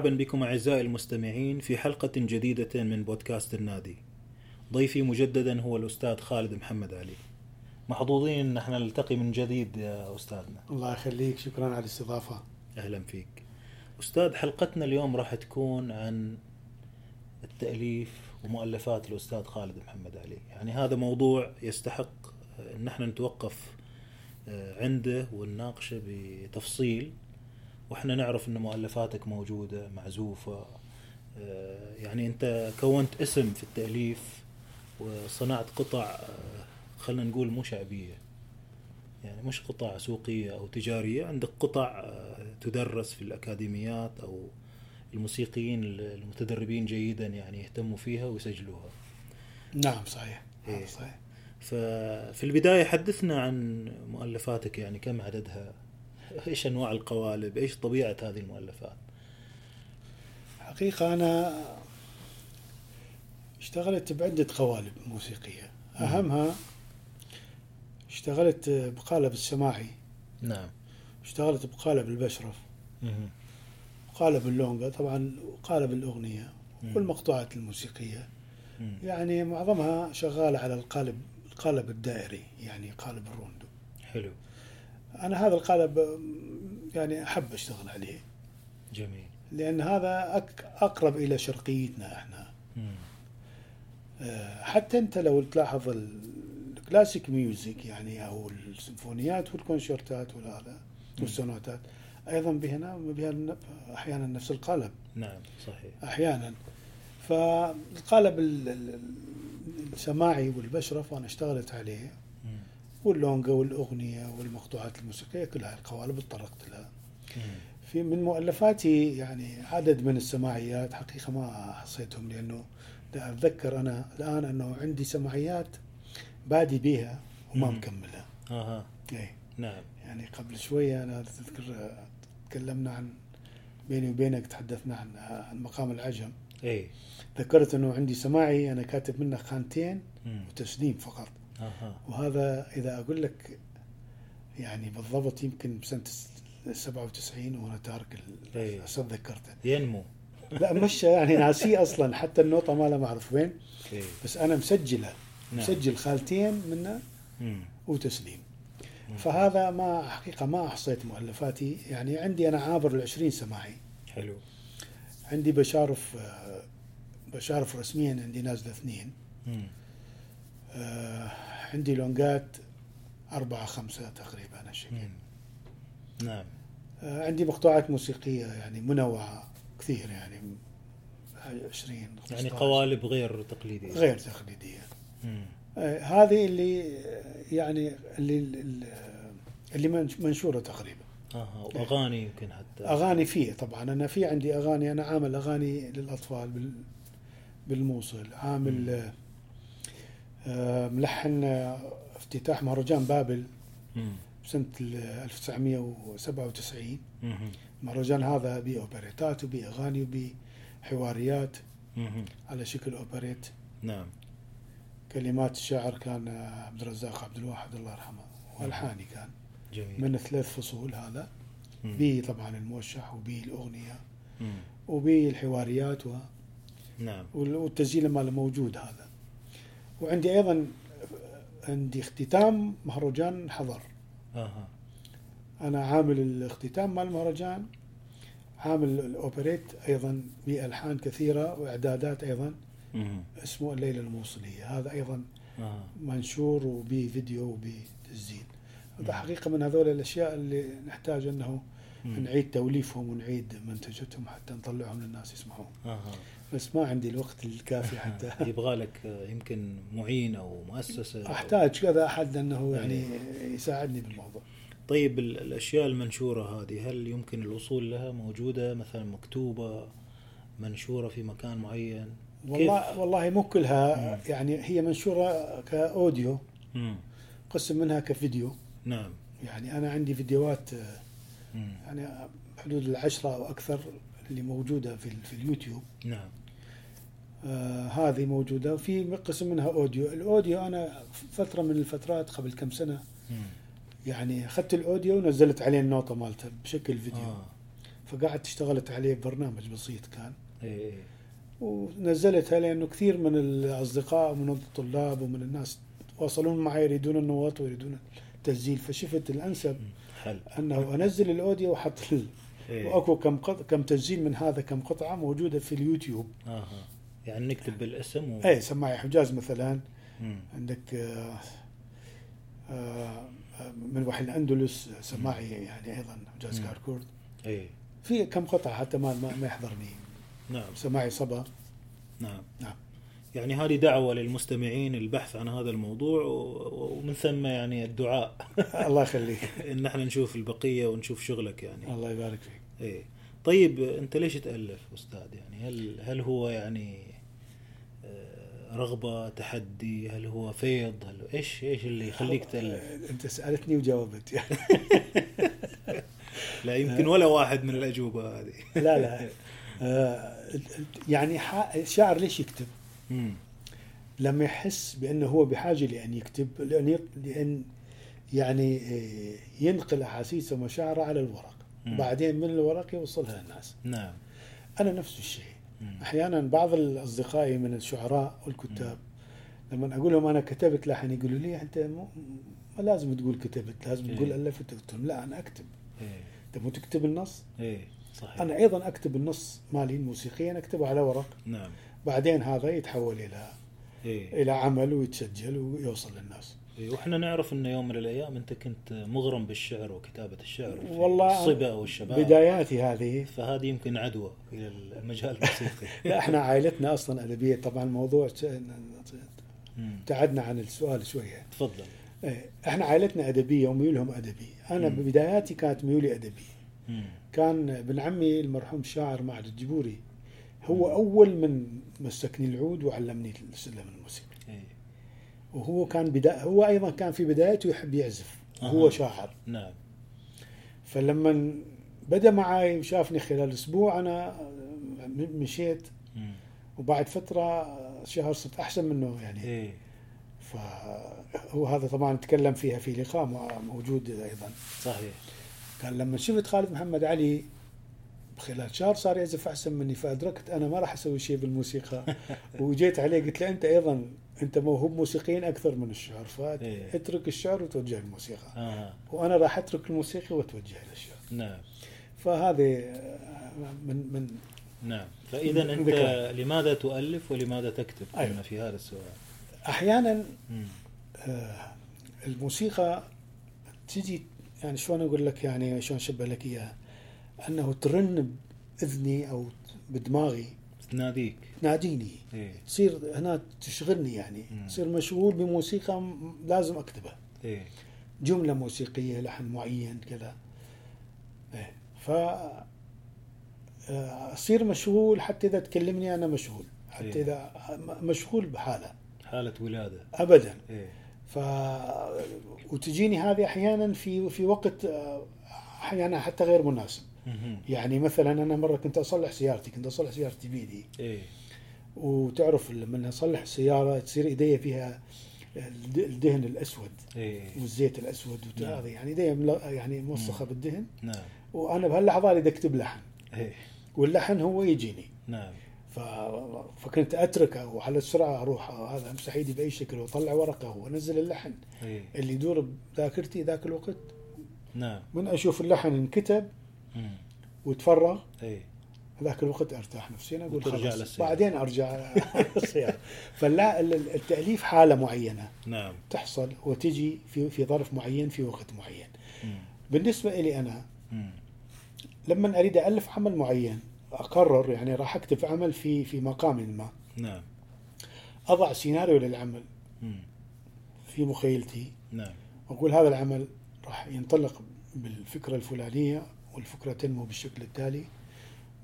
مرحبا بكم أعزائي المستمعين في حلقة جديدة من بودكاست النادي. ضيفي مجددا هو الأستاذ خالد محمد علي. محظوظين أن إحنا نلتقي من جديد يا أستاذنا. الله يخليك شكرا على الاستضافة. أهلا فيك. أستاذ حلقتنا اليوم راح تكون عن التأليف ومؤلفات الأستاذ خالد محمد علي. يعني هذا موضوع يستحق أن إحنا نتوقف آه، عنده ونناقشه بتفصيل. وإحنا نعرف إن مؤلفاتك موجودة معزوفة. آه، يعني أنت كونت اسم في التأليف وصنعت قطع آه، خلينا نقول مو شعبية. يعني مش قطع سوقية أو تجارية عندك قطع آه، تدرس في الأكاديميات أو الموسيقيين المتدربين جيدا يعني يهتموا فيها ويسجلوها. نعم صحيح. إيه. صحيح. ففي البداية حدثنا عن مؤلفاتك يعني كم عددها؟ إيش أنواع القوالب؟ إيش طبيعة هذه المؤلفات؟ حقيقة أنا اشتغلت بعدة قوالب موسيقية. أهمها اشتغلت بقالب السماعي. نعم. اشتغلت بقالب البشرف. قالب اللونجا طبعا قالب الأغنية. والمقطوعات الموسيقية. يعني معظمها شغالة على القالب القالب الدائري يعني قالب الروندو. حلو. أنا هذا القالب يعني أحب أشتغل عليه. جميل. لأن هذا أك- أقرب إلى شرقيتنا إحنا. مم. آه، حتى أنت لو تلاحظ ال- ال classic music يعني أو السيمفونيات والكونشيرتات والهذا والسوناتات أيضا بهنا بها أحيانا نفس القالب. نعم صحيح. أحيانا. فالقالب ال- ال- السماعي والبشرف وأنا اشتغلت عليه. واللونجا والأغنية والمقطوعات الموسيقية كلها القوالب تطرقت لها. في من مؤلفاتي يعني عدد من السماعيات حقيقة ما حصيتهم لأنه دا أتذكر أنا الآن أنه عندي سماعيات بادي بيها وما. مكملها أها. إيه. نعم. يعني قبل شوية أنا تذكر تكلمنا عن بيني وبينك تحدثنا عن عن مقام العجم. اي ذكرت أنه عندي سماعي أنا كاتب منه خانتين. وتسليم فقط. وهذا إذا أقول لك يعني بالضبط يمكن بسنة 97 وأنا تارك ال- إيه. تذكرته ينمو. لا مش يعني ناسيه أصلا. حتى النوطه ماله ما أعرف وين. اي بس أنا مسجلة. نعم. مسجل خالتين منه. وتسليم. فهذا ما حقيقة ما أحصيت مؤلفاتي. يعني عندي أنا عابر العشرين سماعي. حلو. عندي بشارف آه، بشارف رسميا عندي نازلة اثنين. آه، عندي لونجات أربعة خمسة تقريبا هالشكل مم. نعم. آه، عندي مقطوعات موسيقية يعني منوعة كثير يعني 20 يعني 15. قوالب غير تقليدية. غير تقليدية. مم. آه، هذه اللي يعني اللي اللي منش- منشورة تقريبا. أها وأغاني يمكن حتى. أغاني فيه طبعا. أنا في عندي أغاني أنا عامل أغاني للأطفال بال بالموصل عامل آه، ملحن آه، افتتاح مهرجان بابل ال 1997 مم. المهرجان هذا به اوبريتات وبه اغاني وبه حواريات مم. على شكل أوبريت. نعم. كلمات الشاعر كان آه، عبد الرزاق عبد الواحد الله يرحمه والحاني كان. جميل. من ثلاث فصول هذا. بي طبعا الموشح وبي الأغنية مم. وبي الحواريات و- نعم. وال- والتسجيل ماله موجود هذا. وعندي أيضا عندي اختتام مهرجان حضر. أها. أنا عامل الاختتام مال المهرجان عامل الأوبريت أيضا بألحان كثيرة وإعدادات أيضا. مم. اسمه الليلة الموصلية. هذا أيضا أها. منشور وبي فيديو وبي تسجيل. هذا مم. حقيقة من هذول الأشياء اللي نحتاج أنه مم. نعيد توليفهم ونعيد منتجتهم حتى نطلعهم للناس يسمعون. أها. بس ما عندي الوقت الكافي حتى. يبغى لك آه، يمكن معين أو مؤسسة. أحتاج كذا أحد انه يعني إيه. يساعدني بالموضوع. طيب ال- الأشياء المنشورة هذه هل يمكن الوصول لها موجودة؟ مثلا مكتوبة منشورة في مكان معين؟ والله والله مو كلها مم. يعني هي منشورة كأوديو مم. قسم منها كفيديو. نعم. يعني أنا عندي فيديوهات آه، مم. يعني حدود العشرة أو أكثر اللي موجودة في في اليوتيوب. نعم. آه هذه موجودة. وفي قسم منها أوديو. الأوديو أنا فترة من الفترات قبل كم سنة مم. يعني أخذت الأوديو ونزلت عليه النوطه مالته بشكل فيديو. آه. فقعدت اشتغلت عليه برنامج بسيط كان. اي اي ونزلتها لأنه كثير من الأصدقاء ومن الطلاب ومن الناس تواصلون معي يريدون النوط ويريدون التسجيل. فشفت الأنسب حل أنه أنزل الأوديو واحط إيه. وأكو كم قط... كم تسجيل من هذا كم قطعة موجودة في اليوتيوب. أها يعني نكتب بالاسم و... اي سماعي حجاز مثلا. مم. عندك آه، آه، من وحي الأندلس سماعي يعني أيضا حجاز. كاركورد. اي في كم قطعة حتى ما ما يحضرني. نعم. سماعي صبا. نعم. نعم. يعني هذه دعوة للمستمعين البحث عن هذا الموضوع ومن ثم يعني الدعاء. الله يخليك. إن إحنا نشوف البقية ونشوف شغلك يعني. الله يبارك فيك. إيه. طيب أنت ليش تألف أستاذ؟ يعني هل هل هو يعني رغبة تحدي هل هو فيض؟ هل إيش إيش اللي يخليك تألف أنت سألتني وجاوبت. يعني لا يمكن ولا واحد من الأجوبة هذه. لا لا. آه، يعني الشاعر ليش يكتب؟ لما يحس بأنه هو بحاجة لأن يكتب لأن لأن يعني آه، ينقل أحاسيسه ومشاعره على الورق. وبعدين من الورق يوصلها للناس. نعم. أنا نفس الشيء. أحيانا بعض الاصدقاء من الشعراء والكتاب لما أقول لهم أنا كتبت لحن يقولوا لي أنت مو ما لازم تقول كتبت لازم إيه. تقول ألفت قلت لهم لا أنا أكتب. إيه. أنت مو تكتب النص؟ إيه صحيح. أنا أيضا أكتب النص مالي الموسيقيا أكتبه على ورق. نعم. بعدين هذا يتحول إلى إيه. إلى عمل ويتسجل ويوصل للناس. إيه، وإحنا نعرف ان يوم من الأيام أنت كنت مغرم بالشعر وكتابة الشعر والله الصبا والشباب بداياتي هذه. فهذه يمكن عدوى إلى المجال الموسيقي. لا إحنا عائلتنا أصلا أدبية. طبعا الموضوع مم. ابتعدنا عن السؤال شوية. تفضل. إيه، إحنا عائلتنا أدبية وميولهم أدبي. أنا مم. ببداياتي كانت ميولي أدبي. مم. كان ابن عمي المرحوم الشاعر معد الجبوري. هو أول من مسكني العود وعلمني السلم الموسيقي. إيه. وهو كان بدأ هو أيضا كان في بدايته يحب يعزف هو أها. شاعر. نعم. فلما بدأ معي وشافني خلال أسبوع أنا مشيت. وبعد فترة شهر صرت أحسن منه يعني. إيه. فهو هذا طبعا تكلم فيها في لقاء موجود أيضا. صحيح. كان لما شفت خالد محمد علي خلال شهر صار يعزف أحسن مني فأدركت أنا ما راح أسوي شيء بالموسيقى. وجيت عليه قلت له أنت أيضا انت موهوب موسيقيا أكثر من الشعر إيه. فاترك الشعر وتوجه للموسيقى آه وأنا راح أترك الموسيقى وأتوجه للشعر نعم فهذه آه، من من نعم فإذا أنت ذكرى. لماذا تؤلف ولماذا تكتب أيوة. في هذا السؤال أحيانا. آه، الموسيقى تجي يعني شلون أقول لك يعني شلون أشبه لك إياها أنه ترن بإذني أو بدماغي تناديك. تناديني. إيه. تصير هنا تشغلني يعني. تصير مشغول بموسيقى لازم أكتبها. إيه. جملة موسيقية لحن معين كذا. إيه. ف آه، أصير مشغول حتى إذا تكلمني أنا مشغول. حتى إيه. إذا مشغول بحالة. حالة ولادة. ابدا. إيه. ف وتجيني هذه أحيانا في في وقت آه، أحيانا حتى غير مناسب. يعني مثلا أنا مرة كنت أصلح سيارتي كنت أصلح سيارتي بيدي. إيه. وتعرف لما أصلح السياره تصير ايدي فيها الد- الدهن الأسود إيه. والزيت الأسود نعم. هذا يعني ايدي مل- يعني موسخة بالدهن. نعم. وأنا بهاللحظة أريد أكتب لحن. إيه. واللحن هو يجيني. نعم. ف... فكنت أتركه وعلى السرعة أروح هذا امسح ايدي بأي شكل وأطلع ورقة وأنزل اللحن. إيه. اللي يدور بذاكرتي ذاك الوقت. نعم. من أشوف اللحن انكتب. وتفرغ. إيه ذاك الوقت أرتاح نفسيا أقول خلاص. بعدين أرجع للسيارة. فلا ال- التأليف حالة معينة. نعم. تحصل وتجي في في ظرف معين في وقت معين. مم. بالنسبة لي أنا مم. لما أريد ألف عمل معين أقرر يعني راح أكتب عمل في في مقام ما. نعم. أضع سيناريو للعمل. مم. في مخيلتي. نعم. واقول هذا العمل راح ينطلق بالفكرة الفلانية. والفكرة تنمو بالشكل التالي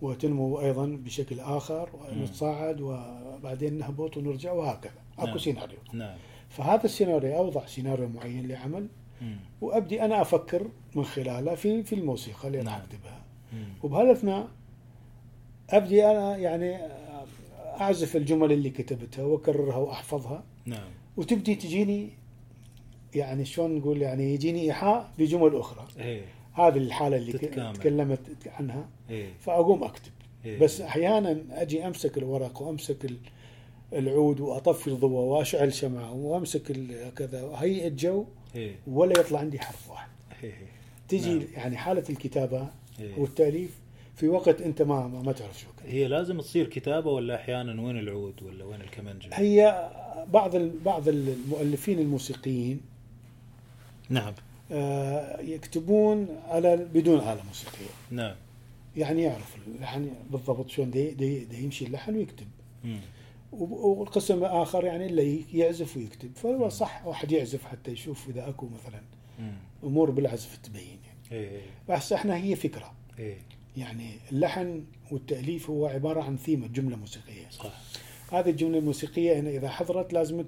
وتنمو أيضا بشكل آخر ونتصاعد وبعدين نهبط ونرجع وهكذا. أكو نعم. سيناريو. نعم. فهذا السيناريو اوضع سيناريو معين لعمل. مم. وأبدي أنا أفكر من خلاله في في الموسيقى اللي راح نعم. أكتبها. مم. وبهالاثناء أبدي أنا يعني أعزف الجمل اللي كتبتها وأكررها وأحفظها. نعم. وتبدي تجيني يعني شلون نقول يعني يجيني إيحاء بجمل أخرى. إيه. هذه الحالة اللي تتكامل. تكلمت عنها إيه فأقوم أكتب إيه. بس أحيانا أجي أمسك الورق وأمسك ال- العود وأطفي الضوء وأشعل شمعة وأمسك كذا وهيئ الجو إيه ولا يطلع عندي حرف واحد إيه تجي نعم. يعني حالة الكتابة إيه. والتأليف في وقت أنت ما ما, تعرف شو. هي لازم تصير كتابة ولا أحيانا وين العود ولا وين الكمنجه؟ هي بعض بعض المؤلفين الموسيقيين نعم يكتبون على بدون آلة موسيقية نعم. يعني يعرف اللحن بالضبط شلون دي, دي, دي يمشي اللحن ويكتب. مم. والقسم الآخر يعني اللي يعزف ويكتب. فهو صح واحد يعزف حتى يشوف إذا أكو مثلا مم. أمور بالعزف تبين يعني. إيه بس إحنا هي فكرة. إيه. يعني اللحن والتأليف هو عبارة عن ثيمة جملة موسيقية. صح. هذه الجملة الموسيقية هنا إذا حضرت لازم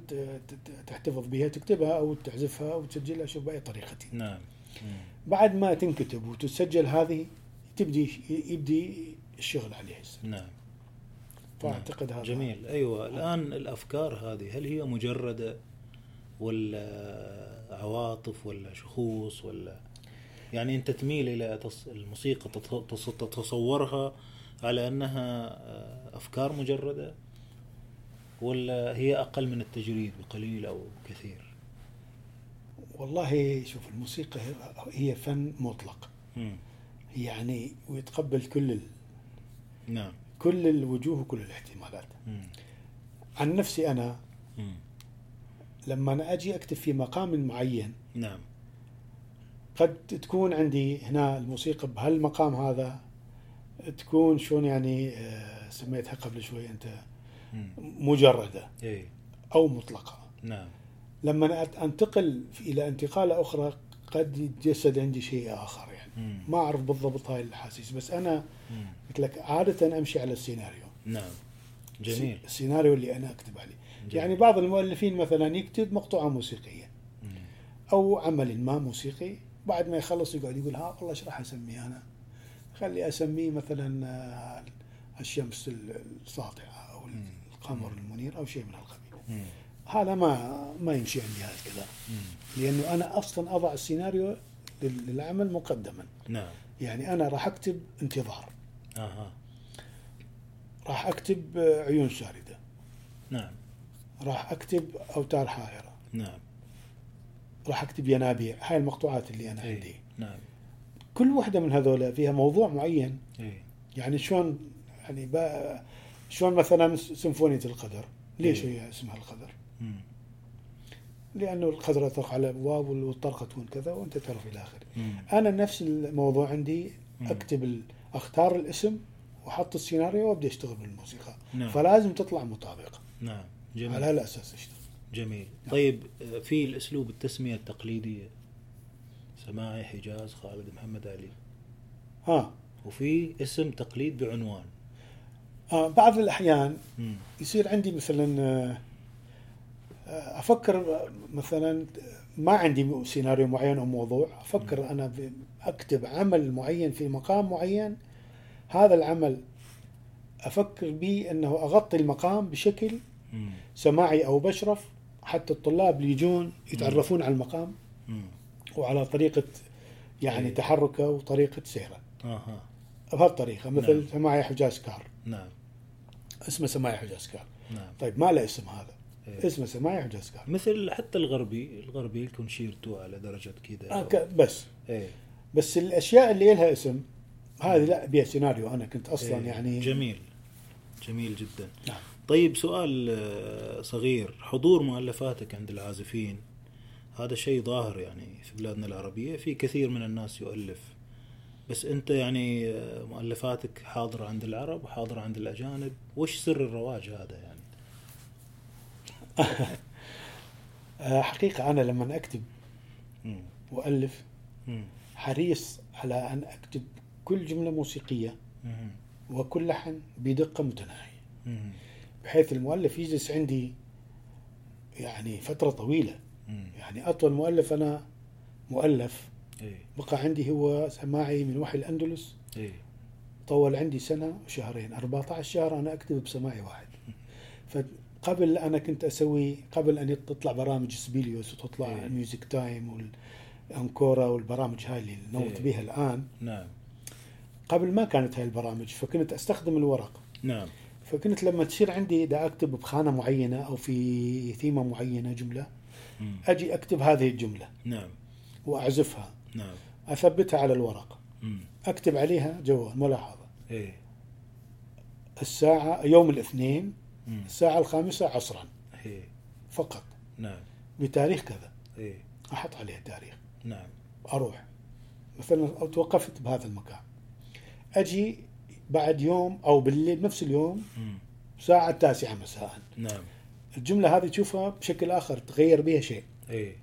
تحتفظ بها تكتبها أو تعزفها أو تسجلها شوف بأي طريقة. نعم. بعد ما تنكتب وتسجل هذه تبدي يبدي الشغل عليها هسه. نعم. فأعتقد هذا جميل. أيوه. الآن الأفكار هذه هل هي مجردة ولا عواطف ولا شخوص ولا؟ يعني أنت تميل إلى الموسيقى تت- تص- تتصورها على أنها آه، أفكار مجردة؟ ولا هي أقل من التجريد بقليل أو كثير والله شوف الموسيقى هي فن مطلق مم. يعني ويتقبل كل ال... نعم كل الوجوه وكل الاحتمالات مم. عن نفسي أنا مم. لما أنا أجي أكتب في مقام معين نعم قد تكون عندي هنا الموسيقى بهالمقام هذا تكون شلون يعني آه، سميتها قبل شوي أنت مم. مجردة إيه. أو مطلقة. نعم. لما أنتقل إلى انتقالة أخرى قد يتجسد عندي شيء آخر يعني. مم. ما أعرف بالضبط هاي الأحاسيس بس أنا. قلت لك عادة أمشي على السيناريو. نعم. جميل. السيناريو اللي أنا أكتب عليه. جميل. يعني بعض المؤلفين مثلا يكتب مقطوعة موسيقية. مم. أو عمل ما موسيقي بعد ما يخلص يقعد يقول ها والله إيش راح أسميه أنا؟ خلي أسميه مثلا آه، الشمس الساطعه أو القمر المنير أو شيء من هالقبيل. هذا ما ما يمشي عندي هذا الكلام. لأنه أنا أصلا أضع السيناريو لل- للعمل مقدما. نعم. يعني أنا راح أكتب انتظار. أها. راح أكتب عيون شارده نعم. راح أكتب أوتار حائرة. نعم. راح أكتب ينابيع. هاي المقطوعات اللي أنا عندي. إيه نعم. كل واحدة من هذول فيها موضوع معين. إيه. يعني شلون يعني با شلون مثلا سيمفونية القدر؟ ليش إيه. هي اسمها القدر؟ لأنه القدر يطرق على الأبواب والطرقة تكون كذا وأنت تعرف إلى آخره. أنا نفس الموضوع عندي. أكتب. أختار الاسم وأحط السيناريو وأبدأ أشتغل بالموسيقى. نعم. فلازم تطلع مطابقة نعم. على جميل هالأساس أشتغل. جميل. طيب آه، في الأسلوب التسمية التقليديه سماعي حجاز خالد محمد علي. ها وفي اسم تقليد بعنوان. آه بعض الأحيان مم. يصير عندي مثلا آه، آه، أفكر مثلا ما عندي سيناريو معين أو موضوع أفكر أنا أكتب عمل معين في مقام معين هذا العمل أفكر به إنه أغطي المقام بشكل. سماعي أو بشرف حتى الطلاب اللي يجون يتعرفون على المقام. وعلى طريقة يعني إيه. تحركه وطريقة سيره أها بهالطريقة مثل نعم. سماعي حجاز كار نعم اسمه سماعي حجاز كار نعم. طيب ما له اسم هذا. إيه. اسمه سماعي حجاز كار مثل حتى الغربي الغربي الكونشيرتو على درجة كذا. آه ك- بس. إيه. بس الأشياء اللي لها اسم هذه لا بيها سيناريو. أنا كنت أصلا إيه. يعني جميل. جميل جدا. نعم. طيب سؤال آه، صغير. حضور مؤلفاتك عند العازفين هذا شيء ظاهر يعني في بلادنا العربية. في كثير من الناس يؤلف. بس انت يعني آه، مؤلفاتك حاضرة عند العرب وحاضرة عند الأجانب وش سر الرواج هذا يعني آه، حقيقة أنا لما أكتب. وألف. حريص على أن أكتب كل جملة موسيقية. وكل لحن بدقة متناهية. بحيث المؤلف يجلس عندي يعني فترة طويلة. يعني أطول مؤلف أنا مؤلف إيه. بقى عندي هو سماعي من وحي الأندلس. إيه. طول عندي سنة وشهرين 14 شهر أنا أكتب بسماعي واحد. فقبل أنا كنت أسوي قبل أن تطلع برامج Sibelius وتطلع إيه. Music Time وال انكورا والبرامج هاي اللي نوت إيه. بها الآن. نعم. قبل ما كانت هاي البرامج فكنت أستخدم الورق. نعم. فكنت لما تصير عندي دا أكتب بخانة معينة أو في ثيمة معينة جملة مم. أجي أكتب هذه الجملة. نعم. وأعزفها. نعم. أثبتها على الورق. مم. أكتب عليها جوال ملاحظة. إيه. الساعة يوم الاثنين مم. الساعة الخامسة عصرا. إيه. فقط. نعم. بتاريخ كذا. إيه. أحط عليه تاريخ نعم. أروح. مثلا أو توقفت بهذا المكان. أجي بعد يوم أو بالليل نفس اليوم مم. الساعة التاسعة مساء. نعم. الجملة هذه تشوفها بشكل آخر تغير بها شيء. إيه.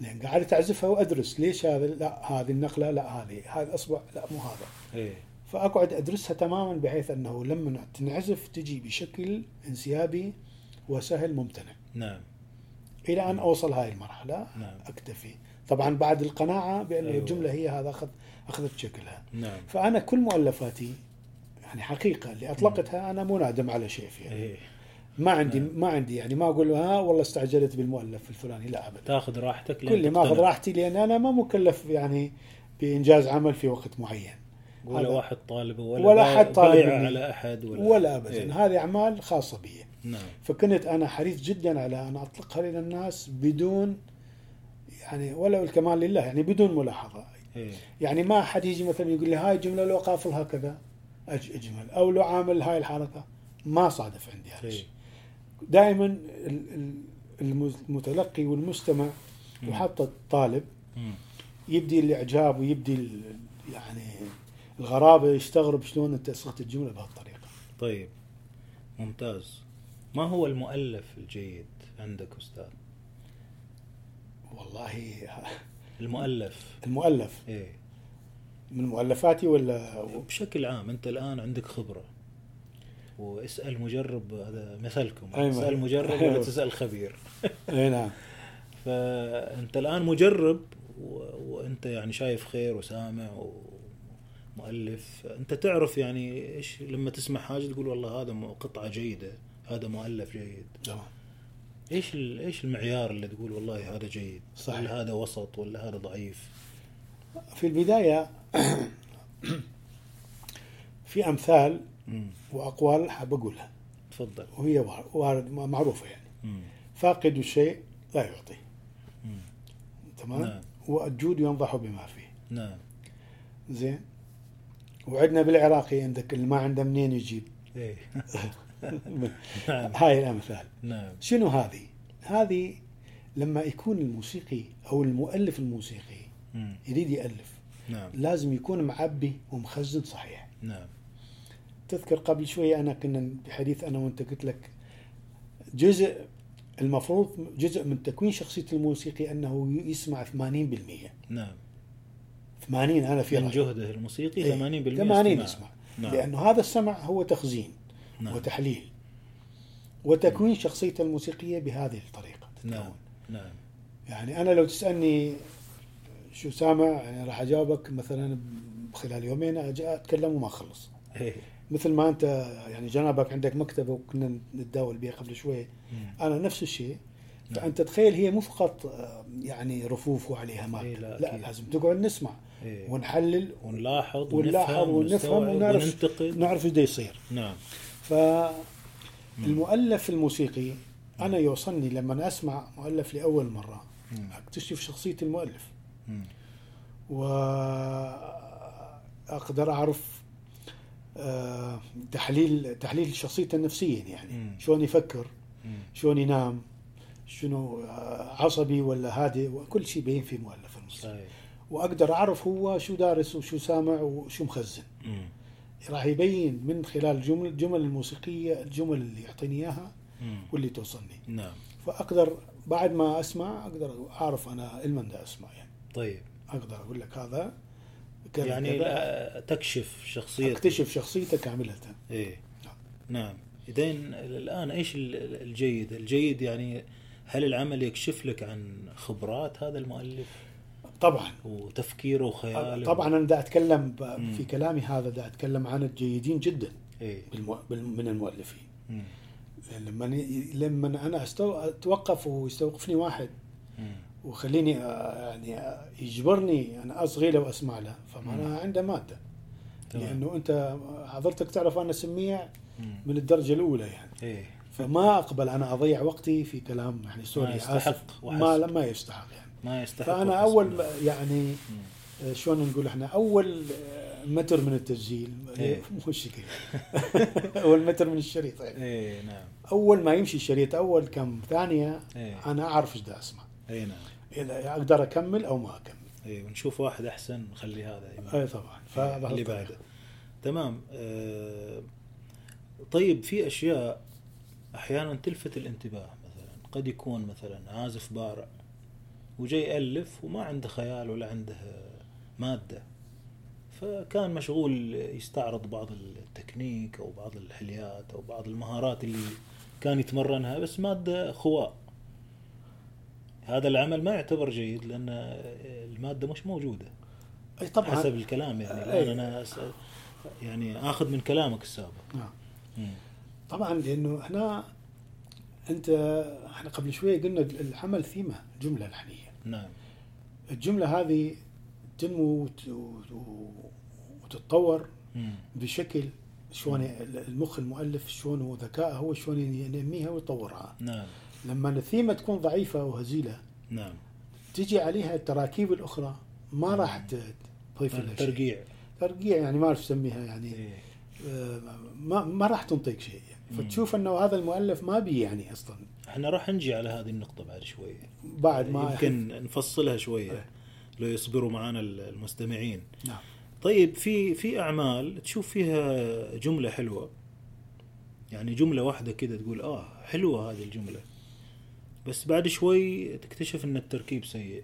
لأن قاعد اعزفها وأدرس ليش هذا لا هذه النقله لا هذه هذا الاصبع لا مو هذا. إيه. فأقعد أدرسها تماما بحيث أنه لما تنعزف تجي بشكل انسيابي وسهل ممتنع. نعم. إلى أن أوصل هاي المرحلة نعم. أكتفي. طبعا بعد القناعة بأن أيوة. الجملة هي هذا اخذ أخذت شكلها. نعم. فأنا كل مؤلفاتي يعني حقيقة اللي أطلقتها أنا مو نادم على شيء فيها. إيه. ما عندي. ما عندي يعني ما أقول ها والله استعجلت بالمؤلف الفلاني لا ابدا تاخذ راحتك كل ما اخذ. راحتي لأن أنا ما مكلف يعني بإنجاز عمل في وقت معين ولا. واحد طالب ولا ولا حد طالب. على أحد ولا ولا ابدا إيه. هذه أعمال خاصة بي نعم فكنت أنا حريص جدا على أن أطلقها إلى الناس بدون يعني ولو الكمال لله يعني بدون ملاحظة إيه يعني ما حد يجي مثلا يقول لي هاي الجمله لو قافلها كذا أجمل أو لو عامل هاي الحركة ما صادف عندي هذا إيه الشيء دائما المتلقي والمستمع. وحتى الطالب. يبدي الإعجاب ويبدي يعني الغرابة يستغرب شلون أنت صغت الجملة بهالطريقة. طيب ممتاز. ما هو المؤلف الجيد عندك أستاذ؟ والله المؤلف. المؤلف؟ إيه. من مؤلفاتي ولا بشكل عام أنت الآن عندك خبرة. واسأل مجرب هذا مثلكم. أيوة. اسأل مجرب. ولا أيوة. تسأل خبير. أي نعم. فأنت الآن مجرب و... وأنت يعني شايف خير وسامع ومؤلف. أنت تعرف يعني إيش لما تسمع حاجة تقول والله هذا قطعة جيدة هذا مؤلف جيد. تمام. إيش ال... إيش المعيار اللي تقول والله هذا جيد؟ صحيح. ولا هذا وسط ولا هذا ضعيف؟ في البداية في أمثال مم. وأقوال حاب أقولها. تفضل. وهي وار- وارد معروفة يعني. مم. فاقد الشيء لا يعطي. مم. تمام؟ نعم. والجود ينضح بما فيه. نعم. زين؟ وعندنا بالعراقي عندك اللي ما عنده منين يجيب؟ إيه. نعم. هاي الأمثال. نعم. شنو هذه؟ هذه لما يكون الموسيقي أو المؤلف الموسيقي مم. يريد يألف نعم. لازم يكون معبي ومخزن صحيح. نعم. تذكر قبل شوية أنا كنا بحديث أنا وأنت قلت لك جزء المفروض جزء من تكوين شخصية الموسيقي أنه يسمع 80% نعم 80 أنا في من رأيي. جهده الموسيقي 80% إيه، 80 استماع. يسمع نعم. لأنه هذا السمع هو تخزين نعم. وتحليل وتكوين شخصيته الموسيقية بهذه الطريقة تتكون. نعم نعم يعني أنا لو تسألني شو سامع يعني راح أجاوبك مثلا خلال يومين أجي أتكلم وما أخلص إيه مثل ما انت يعني جنابك عندك مكتبة وكنا نتداول بها قبل شوي. أنا نفس الشيء نعم. فأنت تخيل هي مو فقط آه، يعني رفوف وعليها ماده إيه، لا، لا. لازم تقعد نسمع إيه. ونحلل ونلاحظ ونلاحظ ونفهم ونعرف نعرف إيش يصير نعم فالمؤلف الموسيقي أنا يوصلني لما أسمع مؤلف لأول مرة. أكتشف شخصية المؤلف. واقدر أعرف تحليل تحليل شخصيته نفسيا يعني. شلون يفكر. شلون ينام شنو آه، عصبي ولا هادئ وكل شيء بين في مؤلف الموسيقى صحيح وأقدر أعرف هو شو دارس وشو سامع وشو مخزن. راح يبين من خلال الجمل الجمل الموسيقية الجمل اللي يعطيني إياها. واللي توصلني نعم فأقدر بعد ما أسمع أقدر أعرف أنا المن دا أسمع يعني طيب أقدر أقول لك هذا يعني تكشف شخصية أكتشف شخصيته كامله إيه. نعم. اذين الآن إيش ال- الجيد؟ الجيد يعني هل العمل يكشف لك عن خبرات هذا المؤلف؟ طبعا. وتفكيره وخياله؟ طبعا أنا دا أتكلم. في كلامي هذا دا أتكلم عن الجيدين جدا بالمو... بال- من المؤلفين. مم. لما لما أنا. أتوقف ويستوقفني واحد مم. وخليني آه، يعني آه، يجبرني أنا أصغي له وأسمع له. فمعناها عنده مادة. تمام. لأنه أنت حضرتك تعرف أنا سميع. من الدرجة الأولى يعني. إيه. فما أقبل أنا أضيع وقتي في كلام يعني سوري ما يستحق. ما ما يستحق يعني. ما يستحق فأنا أول يعني. آه، شلون نقول إحنا أول متر من التسجيل. إيه. مو الشكل أول متر من الشريط يعني. إيه نعم. أول ما يمشي الشريط أول كم ثانية إيه. أنا أعرف إيش دا أسمع. إيه نعم. اذا أقدر أكمل أو ما أكمل. إيه ونشوف واحد أحسن نخلي هذا. اي طبعا. فهذا اللي. بعده. تمام. آه طيب في أشياء أحيانا تلفت الانتباه مثلا قد يكون مثلا عازف بارع وجاي يألف وما عنده خيال ولا عنده مادة. فكان مشغول يستعرض بعض التكنيك أو بعض الحليات أو بعض المهارات اللي كان يتمرنها بس مادة خواء. هذا العمل ما يعتبر جيد لأن المادة مش موجودة. أي طبعا. حسب الكلام يعني. أي. الآن أنا. يعني آخذ من كلامك السابق. نعم. طبعا لأنه إحنا أنت إحنا قبل شوية قلنا العمل ثيمة جمله لحنيه نعم. الجملة هذه تنمو وتتطور مم. بشكل شلون المخ المؤلف شلون هو ذكاء هو شلون ينميها ويطورها. نعم. لما الثيمه تكون ضعيفة وهزيلة نعم. تجي عليها التراكيب الأخرى ما راح ت- تضيف لها ترقيع. ترقيع يعني ما أعرف اسميها يعني. إيه. آه، ما ما راح تنطيك شيء مم. فتشوف إنه هذا المؤلف ما بي يعني أصلا. إحنا راح نجي على هذه النقطة بعد شوية. بعد ما يمكن نفصلها شوية إيه. لو يصبروا معنا المستمعين. نعم. طيب في في أعمال تشوف فيها جملة حلوة. يعني جملة واحدة كده تقول آه حلوة هذه الجملة. بس بعد شوي تكتشف إن التركيب سيء.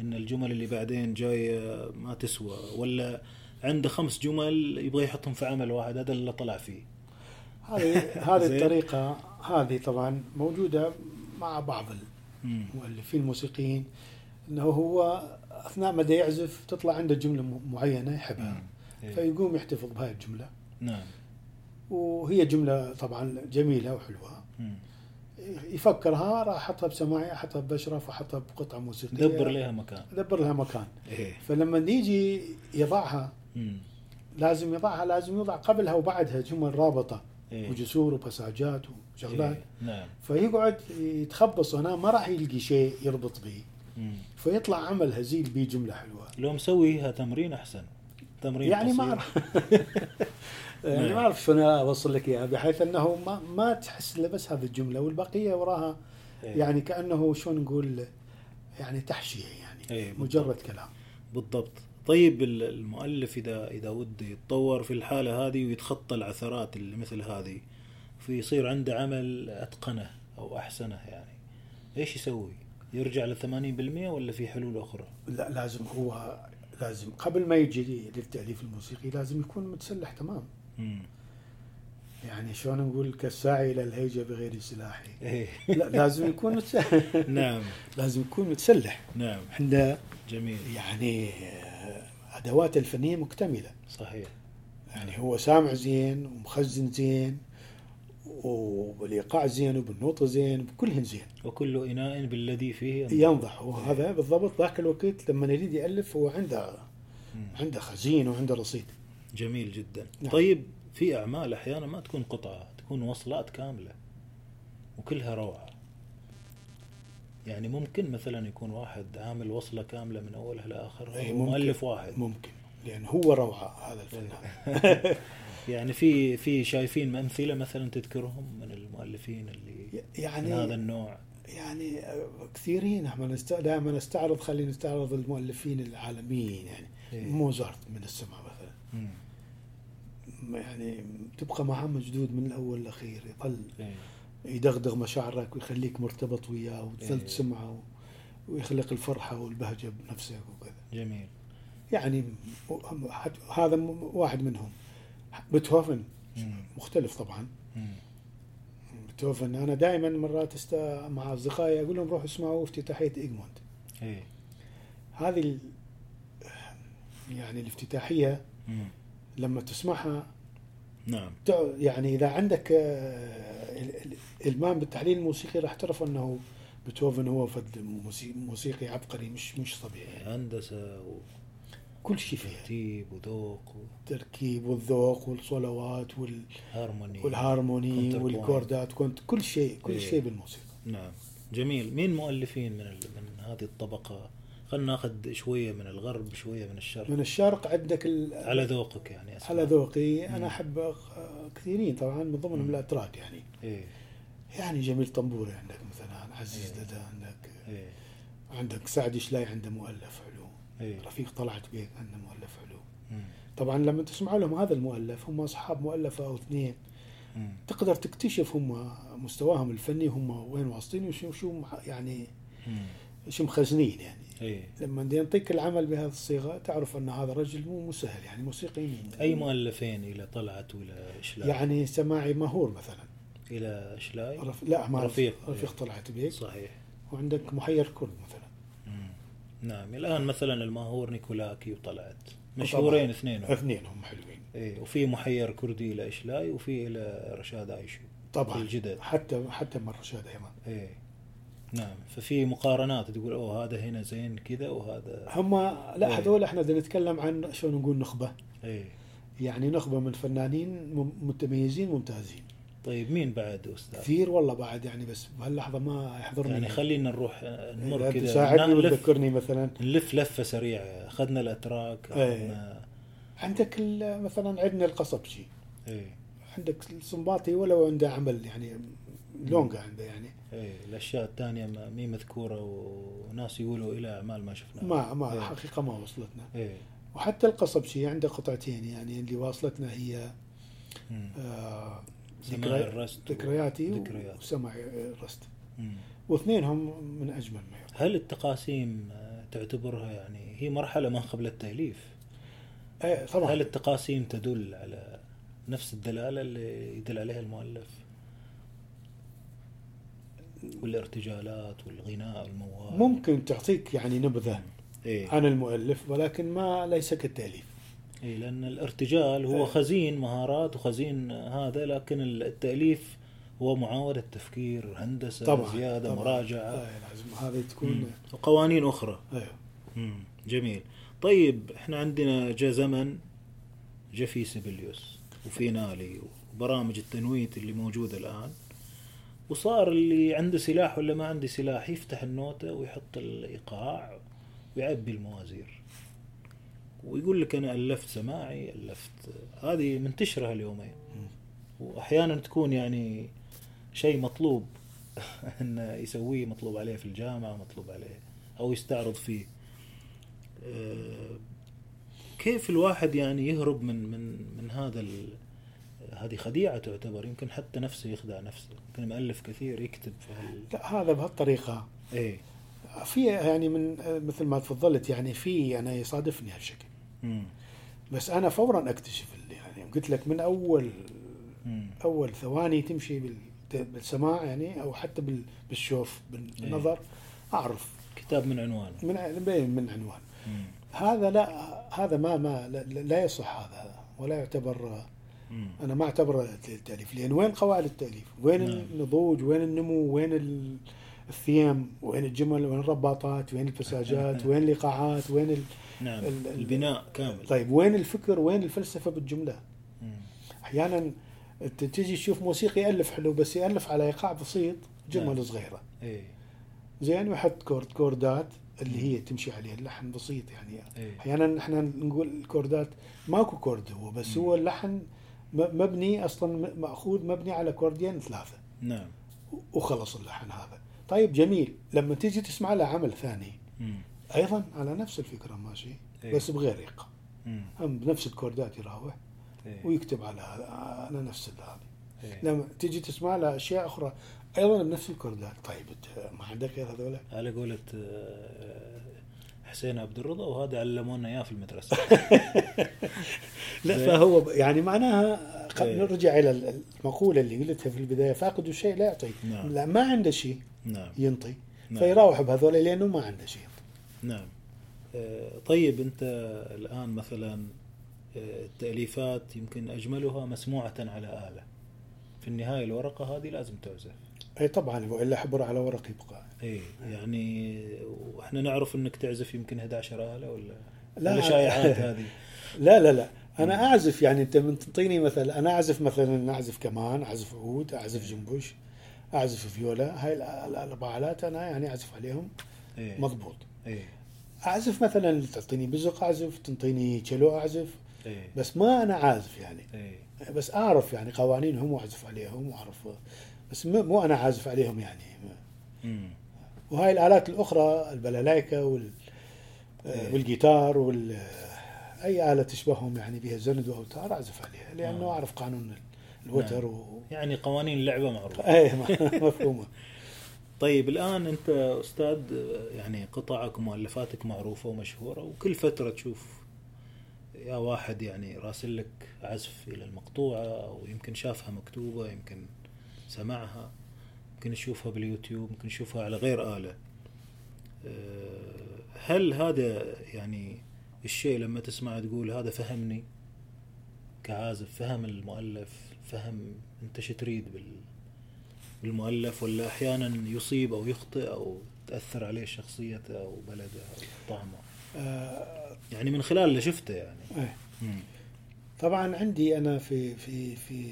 إن الجمل اللي بعدين جاية ما تسوى. ولا عنده خمس جمل يبغى يحطهم في عمل واحد هذا اللي طلع فيه. هذه هذه. الطريقة هذه طبعا موجودة مع بعض. المؤلفين الموسيقيين. إنه هو أثناء ما يعزف تطلع عنده جملة معينة يحبها. إيه. فيقوم يحتفظ بهاي الجملة. نعم. وهي جملة طبعا جميلة وحلوة. مم. يفكرها راح أحطها بسماعي أحطها باشرف احطها بقطعة موسيقية. دبر لها مكان. دبر لها مكان. إيه. فلما يجي يضعها مم. لازم يضعها لازم يضع قبلها وبعدها جمل رابطة. إيه. وجسور وبساجات وشغلات. إيه. نعم. فيقعد يتخبص هنا ما راح يلقي شيء يربط به. فيطلع عمل هزيل به جملة حلوة. لو مسويها تمرين أحسن. تمرين يعني ما يعني ما أعرف شلون أوصل لك إياها بحيث أنه ما ما تحس إلا بس هذه الجملة والبقية وراها إيه. يعني كأنه شلون نقول يعني تحشية يعني إيه، بالضبط. مجرد كلام بالضبط طيب ال- المؤلف اذا إذا وده يتطور في الحالة هذه ويتخطى العثرات اللي مثل هذه فيصير عنده عمل أتقنه أو أحسنه يعني إيش يسوي؟ يرجع ل 80% ولا في حلول أخرى؟ لا لازم هو لازم قبل ما يجي للتأليف الموسيقي لازم يكون متسلح تمام. يعني شلون نقول كالساعي إلى الهيجة بغير سلاح إيه. لا لازم يكون متسلح نعم. لازم يكون متسلح. نعم. عنده جميل. يعني آه، ادواته الفنية مكتملة. صحيح. يعني هو سامع زين ومخزن زين وبالإيقاع زين وبالنوطة زين بكلهن زين. وكل إناء بالذي فيه ينضح. وهذا بالضبط ذاك الوقت لما يريد يألف هو عنده. عنده خزين وعنده رصيد. جميل جدا نعم. طيب في أعمال أحيانا ما تكون قطعة تكون وصلات كاملة وكلها روعة يعني ممكن مثلا يكون واحد عامل وصلة كاملة من أولها لآخرها أي ومؤلف واحد ممكن لأن هو روعة هذا الفنان يعني في في شايفين أمثلة مثلا تذكرهم من المؤلفين اللي يعني من هذا النوع يعني كثيرين إحنا. دائما نستعرض خلينا نستعرض المؤلفين العالميين يعني إيه. موزارت من السماء مثلا مم. يعني تبقى معاه مشدود من الأول للأخير يظل إيه. يدغدغ مشاعرك ويخليك مرتبط وياه وتظل إيه. تسمعه ويخلق الفرحة والبهجة بنفسك وكذا جميل يعني هذا واحد منهم بيتهوفن. مختلف طبعا. بيتهوفن أنا دائما مرات است... مع أصدقائي أقول لهم روحوا اسمعوا افتتاحية ايجمونت إيه هذه ال... يعني الافتتاحية مم. لما تسمعها نعم. يعني إذا عندك آه، ال- ال- إلمام بالتحليل الموسيقي راح تعرف إنه بيتهوفن هو فد موسي- موسيقي عبقري مش مش طبيعي. هندسة كل شيء فيها. وترتيب وذوق التركيب والذوق والأصوات والهارموني والهارموني. وال chord ات كنت كل شيء كل إيه. شيء بالموسيقى. نعم. جميل. مين مؤلفين من ال... من هذه الطبقة؟ خلينا ناخذ شوية من الغرب شوية من الشرق من الشرق عندك ال... على ذوقك يعني أسمع. على ذوقي. أنا أحب كثيرين طبعا من ضمنهم. الأتراك يعني إيه يعني جميل طنبوري عندك مثلا عزيز إيه. دادا عندك إيه عندك سعد شلاي عنده مؤلف حلو إيه رفيق طلعت بيك عنده مؤلف حلو مم. طبعا لما تسمع لهم هذا المؤلف هم أصحاب مؤلفة أو اثنين مم. تقدر تكتشف هم مستواهم الفني هم وين واصلين وشو شو يعني. شو مخزنين يعني إيه. لما يعطيك العمل بهذه الصيغة تعرف أن هذا رجل مو سهل يعني موسيقي مو أي مؤلفين إلى طلعت وإلى إشلاء؟ يعني سماعي مهور مثلا. إلى إشلاء؟ رف... لا ما رفيق. رفيق طلعت بيك. صحيح. وعندك محير كرد مثلا. مم. نعم الآن مثلا الماهور نيكولاكي وطلعت. مشهورين اثنين اثنين هم حلوين. إيه وفي محير كردي إلى اشلاي وفي إلى رشاد عايشي طبعا. الجدد. حتى حتى مر رشاد أيضا. إيه. نعم. ففي مقارنات تقول أوه هذا هنا زين كذا وهذا هم لا إيه. هذول إحنا بدنا نتكلم عن شلون نقول نخبة. إيه. يعني نخبة من فنانين متميزين ممتازين. طيب مين بعد أستاذ؟ كثير والله بعد يعني بس بهاللحظة ما يحضرني. يعني خلينا نروح نمر كذا. تساعدني نلف وتذكرني مثلا. نلف لفة سريعة. أخذنا الأتراك إيه. اخذنا عندك مثلا عندنا القصبجي إيه. عندك السنباطي ولو عنده عمل يعني لونجا عنده يعني. إيه الأشياء الثانية ما مي مذكورة وناس يقولوا إلى أعمال ما شفناها ما ما إيه. حقيقة ما وصلتنا إيه وحتى القصبجي عنده قطعتين يعني اللي واصلتنا هي. آه و- ذكرياتي ذكريات. وسمع الرست. واثنينهم من أجمل ما يكون هل التقاسيم آه، تعتبرها يعني هي مرحلة ما قبل التأليف إيه طبعا هل التقاسيم تدل على نفس الدلالة اللي يدل عليها المؤلف والارتجالات والغناء الموال ممكن تعطيك يعني نبذة إيه. عن المؤلف ولكن ما ليس كالتأليف. اي لأن الارتجال هو إيه. خزين مهارات وخزين هذا لكن التأليف هو معاوده تفكير هندسة طبعا زيادة طبعا. مراجعة. آه لازم. هذه. تكون وقوانين أخرى. أيوه. جميل. طيب إحنا عندنا جاء زمن جاء في سيبليوس وفي نالي وبرامج التنويت اللي موجودة الآن. وصار اللي عنده سلاح ولا ما عنده سلاح يفتح النوتة ويحط الإيقاع ويعبي الموازير. ويقول لك أنا ألفت سماعي ألفت هذه منتشرة اليومين وأحيانا تكون يعني شيء مطلوب انه يسويه مطلوب عليه في الجامعة مطلوب عليه أو يستعرض فيه. آه، كيف الواحد يعني يهرب من من من هذا ال... هذه خديعة تعتبر يمكن حتى نفسه يخدع نفسه يمكن مؤلف كثير يكتب في هال... لا هذا بهالطريقة. إيه. في يعني من مثل ما تفضلت يعني في أنا يصادفني هالشكل. مم. بس أنا فورا أكتشف اللي يعني قلت لك من أول مم. أول ثواني تمشي بال- بالسماع يعني أو حتى بال- بالشوف بالنظر أعرف. كتاب من عنوان من من من عنوان مم. هذا لا هذا ما ما لا, لا يصح هذا ولا يعتبر مم. أنا ما اعتبره التأليف لأن وين قواعد التأليف؟ وين نعم. النضوج؟ وين النمو؟ وين ال- الثيم؟ وين الجمل؟ وين الرباطات؟ وين البساجات؟ وين الإيقاعات؟ وين ال... نعم ال- ال- البناء كامل طيب وين الفكر؟ وين الفلسفة بالجملة؟ مم. أحيانا تجي تشوف موسيقي يألف حلو بس يألف على إيقاع بسيط جمل نعم. صغيرة إيه زين ويحط chord chord ات اللي هي تمشي عليه اللحن بسيط يعني إيه أحيانا إحنا نقول ال chord ات ماكو chord هو بس مم. هو اللحن مبني أصلا مأخوذ مبني على chord ين ثلاثة نعم وخلص اللحن هذا طيب جميل لما تيجي تسمع له عمل ثاني مم. أيضا على نفس الفكرة ماشي إيه. بس بغير إيقاع. هم بنفس الكوردات يراوح إيه. ويكتب على على نفس هذه إيه. لما تيجي تسمع له أشياء أخرى أيضا بنفس الكوردات طيب ما عندك غير هذول على قولة آه، حسين عبد الرضا وهذا علمونا إياه في المدرسة لا. فهو يعني معناها إيه. نرجع إلى المقولة اللي قلتها في البداية فاقد الشيء لا يعطي نعم. لا ما عنده شيء نعم ينطي نعم. فيراوح بهذول لأنه ما عنده شيء نعم آه، طيب أنت الآن مثلا آه، التأليفات يمكن أجملها مسموعة على آلة في النهاية الورقة هذه لازم تعزف اي طبعا وإلا حبر على ورق يبقى. اي يعني وإحنا نعرف إنك تعزف يمكن 11 آلة ولا لا. ولا شائعات هذه. لا لا لا. أنا أعزف يعني أنت من تعطيني مثلا أنا أعزف مثلا أعزف كمان أعزف عود أعزف جنبوش أعزف فيولا. هاي الأربع آلات أنا يعني أعزف عليهم اي مضبوط. اي أعزف مثلا تعطيني بزق أعزف تنطيني تشيلو أعزف اي بس ما أنا عازف يعني. اي بس أعرف يعني قوانينهم وأعزف عليهم وأعرف بس مو أنا عازف عليهم يعني أمم. وهاي الآلات الأخرى البلالايكا وال إيه. والجيتار وال أي آلة تشبههم يعني بها زند وأوتار أعزف عليها لأنه آه. أعرف قانون الوتر نعم. و... يعني قوانين اللعبة معروفة اي مفهومة طيب الآن أنت أستاذ يعني قطعك ومؤلفاتك معروفة ومشهورة وكل فترة تشوف يا واحد يعني راسل لك عزف إلى المقطوعة أو يمكن شافها مكتوبة يمكن سمعها يمكن يشوفها باليوتيوب يمكن يشوفها على غير آلة أه، هل هذا يعني الشيء لما تسمع تقول هذا فهمني كعازف فهم المؤلف فهم أنت شو تريد بال بالمؤلف ولا أحيانا يصيب أو يخطئ أو تأثر عليه شخصيته أو بلده أو طعمه آه يعني من خلال اللي شفته يعني. مم. طبعا عندي أنا في في في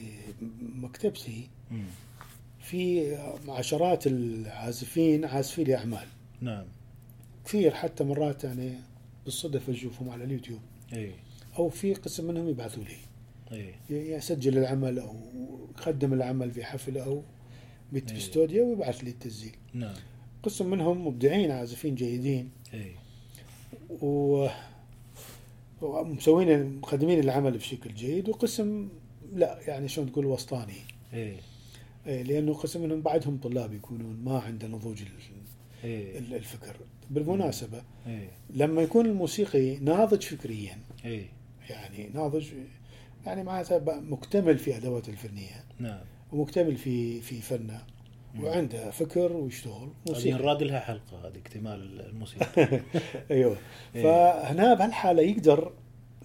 مكتبتي. في عشرات العازفين عازفين لي اعمال نعم. كثير حتى مرات يعني بالصدفه أشوفهم على اليوتيوب. إي. أو في قسم منهم يبعثوا لي. إي. يسجل العمل أو يقدم العمل في حفل أو بت- إيه. باستوديو ويبعث لي التسجيل. نعم. قسم منهم مبدعين عازفين جيدين. إي. و ومسوين مقدمين العمل بشكل جيد. وقسم لا يعني شلون تقول وسطاني. إي. إيه، لأنه قسم منهم بعدهم طلاب يكونون ما عنده نضوج ال- الفكر. بالمناسبة اي لما يكون الموسيقي ناضج فكريا اي يعني ناضج يعني معناته مكتمل في ادواته الفنية نعم. ومكتمل في في فنه مم. وعنده فكر ويشتغل موسيقى نراد لها حلقة هذه اكتمال الموسيقى. أيوه. إيه. فهنا بهالحالة يقدر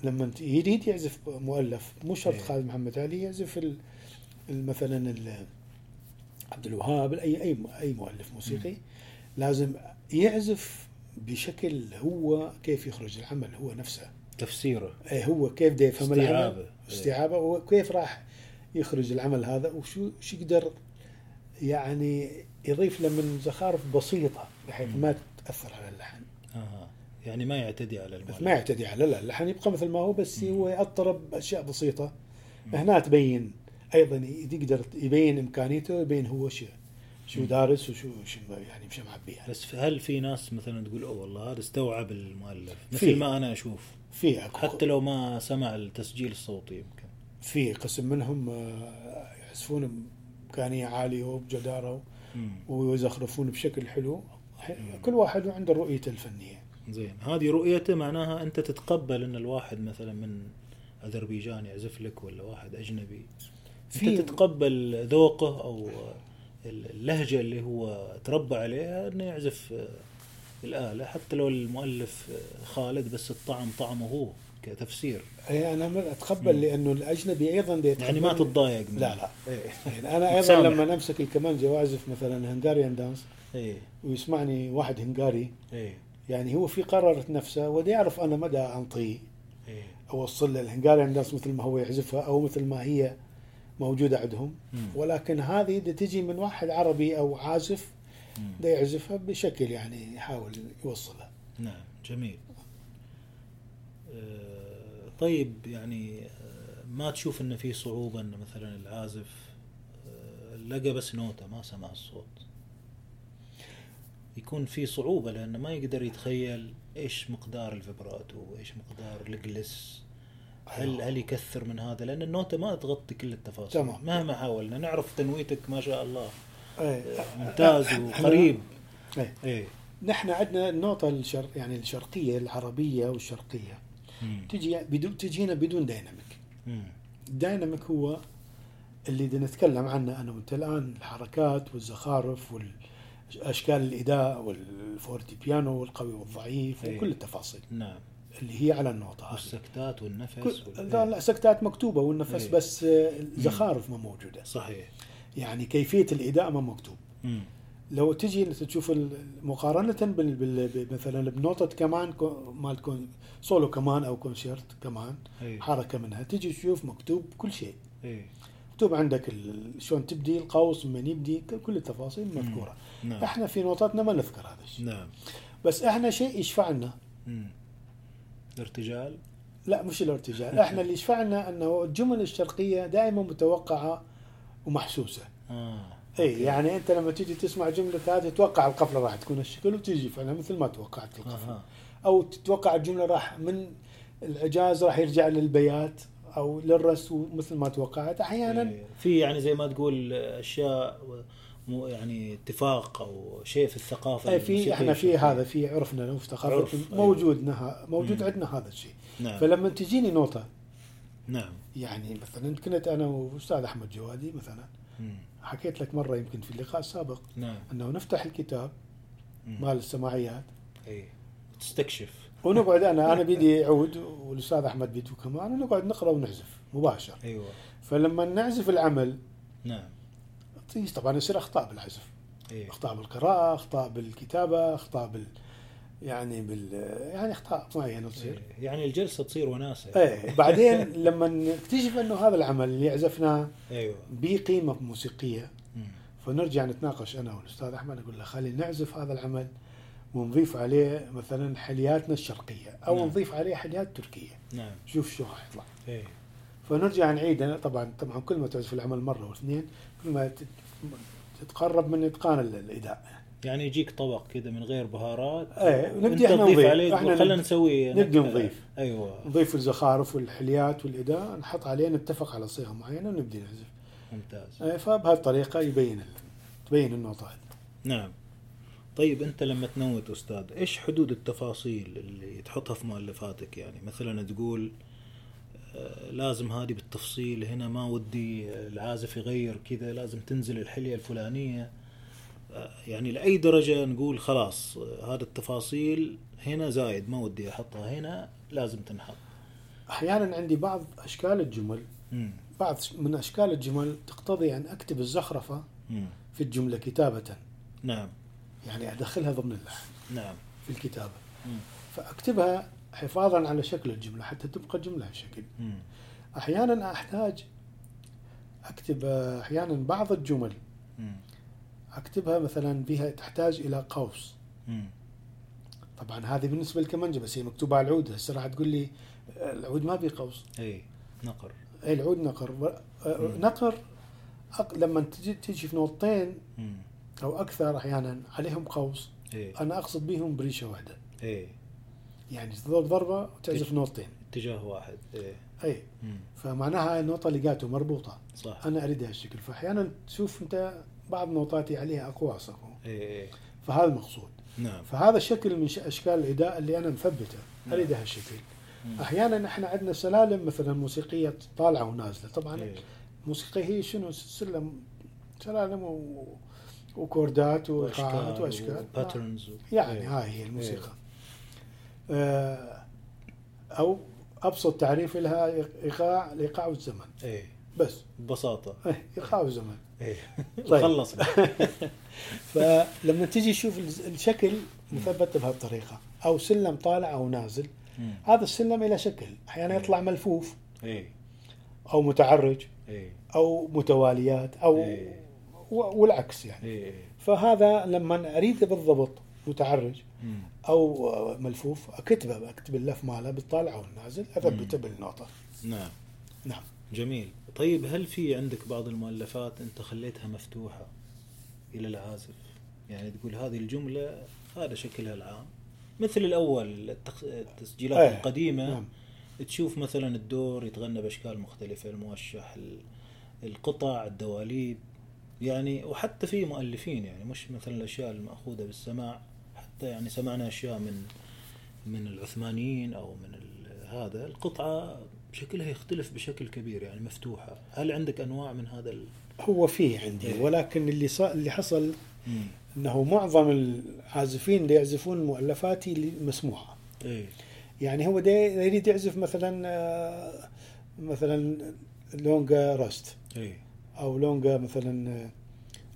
لما يريد يعزف مؤلف مو شرط إيه. خالد محمد علي يعزف مثلا عبد الوهاب أي اي أي مؤلف موسيقي لازم يعزف بشكل هو كيف يخرج العمل هو نفسه تفسيره اي هو كيف دا يفهم استيعابه. العمل استيعابه وكيف راح يخرج العمل هذا وشو شو يقدر يعني يضيف له من زخارف بسيطة بحيث. ما تأثر على اللحن أها يعني ما يعتدي على المؤلف ما يعتدي على لا اللحن يبقى مثل ما هو بس مم. هو يأطرب بأشياء بسيطة مم. هنا تبين أيضا يقدر يبين إمكانيته يبين هو شو شو. دارس وشو شو يعني مش معبيها بس هل في ناس مثلا تقول أوه والله هذا استوعب المؤلف. مثل ما أنا أشوف. في. حتى لو ما سمع التسجيل الصوتي يمكن. في قسم منهم آه، يعزفون بامكانيه عالية وبجدارة. ويزخرفون بشكل حلو. كل واحد عنده رؤيته الفنية. زين. هذه رؤيته معناها أنت تتقبل إن الواحد مثلا من أذربيجان يعزف لك ولا واحد أجنبي؟ في- انت تتقبل ذوقه أو اللهجة اللي هو تربى عليها إنه يعزف آه، الآلة. حتى لو المؤلف آه، خالد بس الطعم طعمه هو كتفسير. أي أنا أتقبل مم. لأنه الأجنبي أيضا دي يعني ما تتضايق لا لا. إيه يعني أنا أيضا. لما أمسك الكمانجه واعزف مثلا هنغاريان دانس إيه. ويسمعني واحد هنغاري إيه. يعني هو في قررت نفسه ودي يعرف أنا مدى أنطيه. إيه. أوصل له الهنغاريان دانس مثل ما هو يعزفها أو مثل ما هي موجودة عندهم. ولكن هذه تجي من واحد عربي أو عازف. ده يعزفها بشكل يعني يحاول يوصلها. نعم جميل. آه، طيب يعني آه، ما تشوف إن في صعوبة إن مثلا العازف آه، لقى بس نوتة ما سمع الصوت؟ يكون في صعوبة لأنه ما يقدر يتخيل إيش مقدار الفبراتو وايش مقدار الجلس. هل. هل يكثر من هذا لأن النوتة ما تغطي كل التفاصيل تمام. مهما حاولنا نعرف تنويتك ما شاء الله أي. ممتاز وقريب أي. إيه نحن عندنا النوتة الشر يعني الشرقية العربية والشرقية مم. تجي بدون تجينا بدون ديناميك مم. الديناميك هو اللي بدنا نتكلم عنه أنا وأنت الآن الحركات والزخارف والأشكال الإداء والفورتي بيانو والقوي والضعيف إيه. وكل التفاصيل نعم اللي هي على النوتة هذه. والسكتات والنفس وال- لا لا سكتات مكتوبة والنفس إيه. بس آه، الزخارف ما موجودة. صحيح. يعني كيفية الإداء ما مكتوب. مم. لو تجي تشوف مقارنة بال بال مثلا بنوتة كمان مال كون سولو كمان أو كونشيرتو كمان اي حركة منها تجي تشوف مكتوب كل شيء. اي مكتوب عندك ال- شلون تبدي القوس من يبدي كل التفاصيل مذكورة. نعم. إحنا في نوتاتنا ما نذكر هذا الشيء. نعم. بس إحنا شيء يشفعنا. مم. الارتجال؟ لا مش الارتجال. إحنا اللي يشفعنا أنه الجمل الشرقية دائما متوقعة ومحسوسة. آه اي يعني أنت لما تيجي تسمع جملة هذه تتوقع القفلة راح تكون الشكل وتجي فعلا مثل ما توقعت القفلة. أها. أو تتوقع الجملة راح من الإعجاز راح يرجع للبيات أو للرسم مثل ما توقعت. أحيانا إيه. في يعني زي ما تقول أشياء مو يعني اتفاق أو شيء في الثقافة أي في إحنا في. هذا في عرفنا وفي ثقافتنا أيوة. موجود نها موجود. عندنا هذا الشيء نعم فلما تجيني نوتة نعم يعني مثلا كنت أنا وأستاذ أحمد جوادي مثلا مم. حكيت لك مرة يمكن في اللقاء السابق نعم أنه نفتح الكتاب. مال السماعيات اي تستكشف ونقعد أنا أنا بيدي عود والأستاذ أحمد بيده كمان ونقعد نقرأ ونعزف مباشر أيوه فلما نعزف العمل نعم طبعا يصير أخطاء بالعزف. اي أخطاء بالقراءة أخطاء بالكتابة أخطاء بال يعني بال يعني أخطاء معينة تصير. إيه. يعني الجلسة تصير وناسة. إيه بعدين لما نكتشف أنه هذا العمل اللي عزفناه أيوه. به قيمه موسيقيه. فنرجع نتناقش أنا والأستاذ أحمد أقول له خلي نعزف هذا العمل ونضيف عليه مثلا حلياتنا الشرقية أو نعم. نضيف عليه حليات تركية. نعم. شوف شو راح يطلع. اي فنرجع نعيد طبعا طبعا كل ما تعزف العمل مرة واثنين ما تت- تتقرب من إتقان ال- الاداء يعني يجيك طبق كذا من غير بهارات ونبدي وأنت إحنا تضيف نضيف. إحنا خلينا نبدي- نسوي نبدي. نضيف. أيوه. نضيف الزخارف والحليات والاداء نحط عليه نتفق على صيغة معينة ونبدي نعزف. ممتاز. إيه، فبهالطريقة يبين تبين النوتات نعم. طيب أنت لما تنوت أستاذ إيش حدود التفاصيل اللي تحطها في مؤلفاتك؟ يعني مثلا تقول لازم هذه بالتفصيل. هنا ما ودي العازف يغير كذا لازم تنزل الحلية الفلانية. آه، يعني لأي درجة نقول خلاص آه، هذا التفاصيل هنا زايد ما ودي أحطها هنا لازم تنحط. أحيانا عندي بعض أشكال الجمل. بعض من أشكال الجمل تقتضي أن أكتب الزخرفة مم. في الجملة كتابة. نعم. يعني أدخلها ضمن اللحن نعم. في الكتابة. مم. فأكتبها حفاظا على شكل الجملة حتى تبقى جملة شكل مم. أحيانا أحتاج أكتب أحيانا بعض الجمل مم. أكتبها مثلا بها تحتاج إلى قوس. طبعا هذه بالنسبة للكمنجه بس هي مكتوبة على العود هسه راح تقول لي العود ما بيه قوس اي نقر اي العود نقر مم. نقر أق- لما تجي تجي في نوطين. أو أكثر أحيانا عليهم قوس اي أنا أقصد بهم بريشة واحدة اي يعني تضرب ضربة وتعزف نوطين اتجاه واحد اي أي. مم. فمعناها النوطه لقاته مربوطة. صح. أنا أريد هالشكل فأحيانا تشوف أنت بعض نوطاتي عليها اقواس أكو. اي اي فهذا المقصود. نعم. فهذا شكل من أشكال الإداء اللي أنا مثبتة. أريد هالشكل. أحيانا إحنا عندنا سلالم مثلا موسيقية طالعة ونازلة. طبعا إيه. الموسيقى هي شنو؟ سلم سلالم و... و chord ات وايقاعات وأشكال patterns يعني هاي هي الموسيقى. آه، أو أبسط تعريف لها ايقاع الايقاع والزمن إيه. بس. ببساطة. إيه، إيقاع والزمن إيه. طيب. خلصنا فلما تجي تشوف الشكل مثبت بهالطريقة أو سلم طالع أو نازل مم. هذا السلم إلى شكل. أحيانا يطلع ملفوف. إيه. أو متعرج. إيه. أو متواليات. أو إيه. و- والعكس يعني. إيه. فهذا لما اريد بالضبط متعرج مم. أو ملفوف اكتبه اكتب اللف ماله بالطالع أو النازل اثبته بالنوطه نعم. نعم. جميل. طيب هل في عندك بعض المؤلفات أنت خليتها مفتوحة إلى العازف؟ يعني تقول هذه الجملة هذا شكلها العام. مثل الأول التخ... التسجيلات إيه، القديمة. نعم. تشوف مثلا الدور يتغنى بأشكال مختلفة الموشح ال- القطع الدواليب. يعني وحتى في مؤلفين يعني مش مثلا الأشياء المأخوذة بالسماع. حتى يعني سمعنا أشياء من من العثمانيين أو من هذا. القطعة شكلها يختلف بشكل كبير يعني مفتوحة. هل عندك أنواع من هذا ال... هو فيه عندي إيه. ولكن اللي صار اللي حصل مم. إنه معظم العازفين اللي يعزفون مؤلفاتي اللي مسموعه إيه. يعني هو يريد يعزف مثلا آه، مثلا لونجا راست إيه. أو لونجا مثلا آه،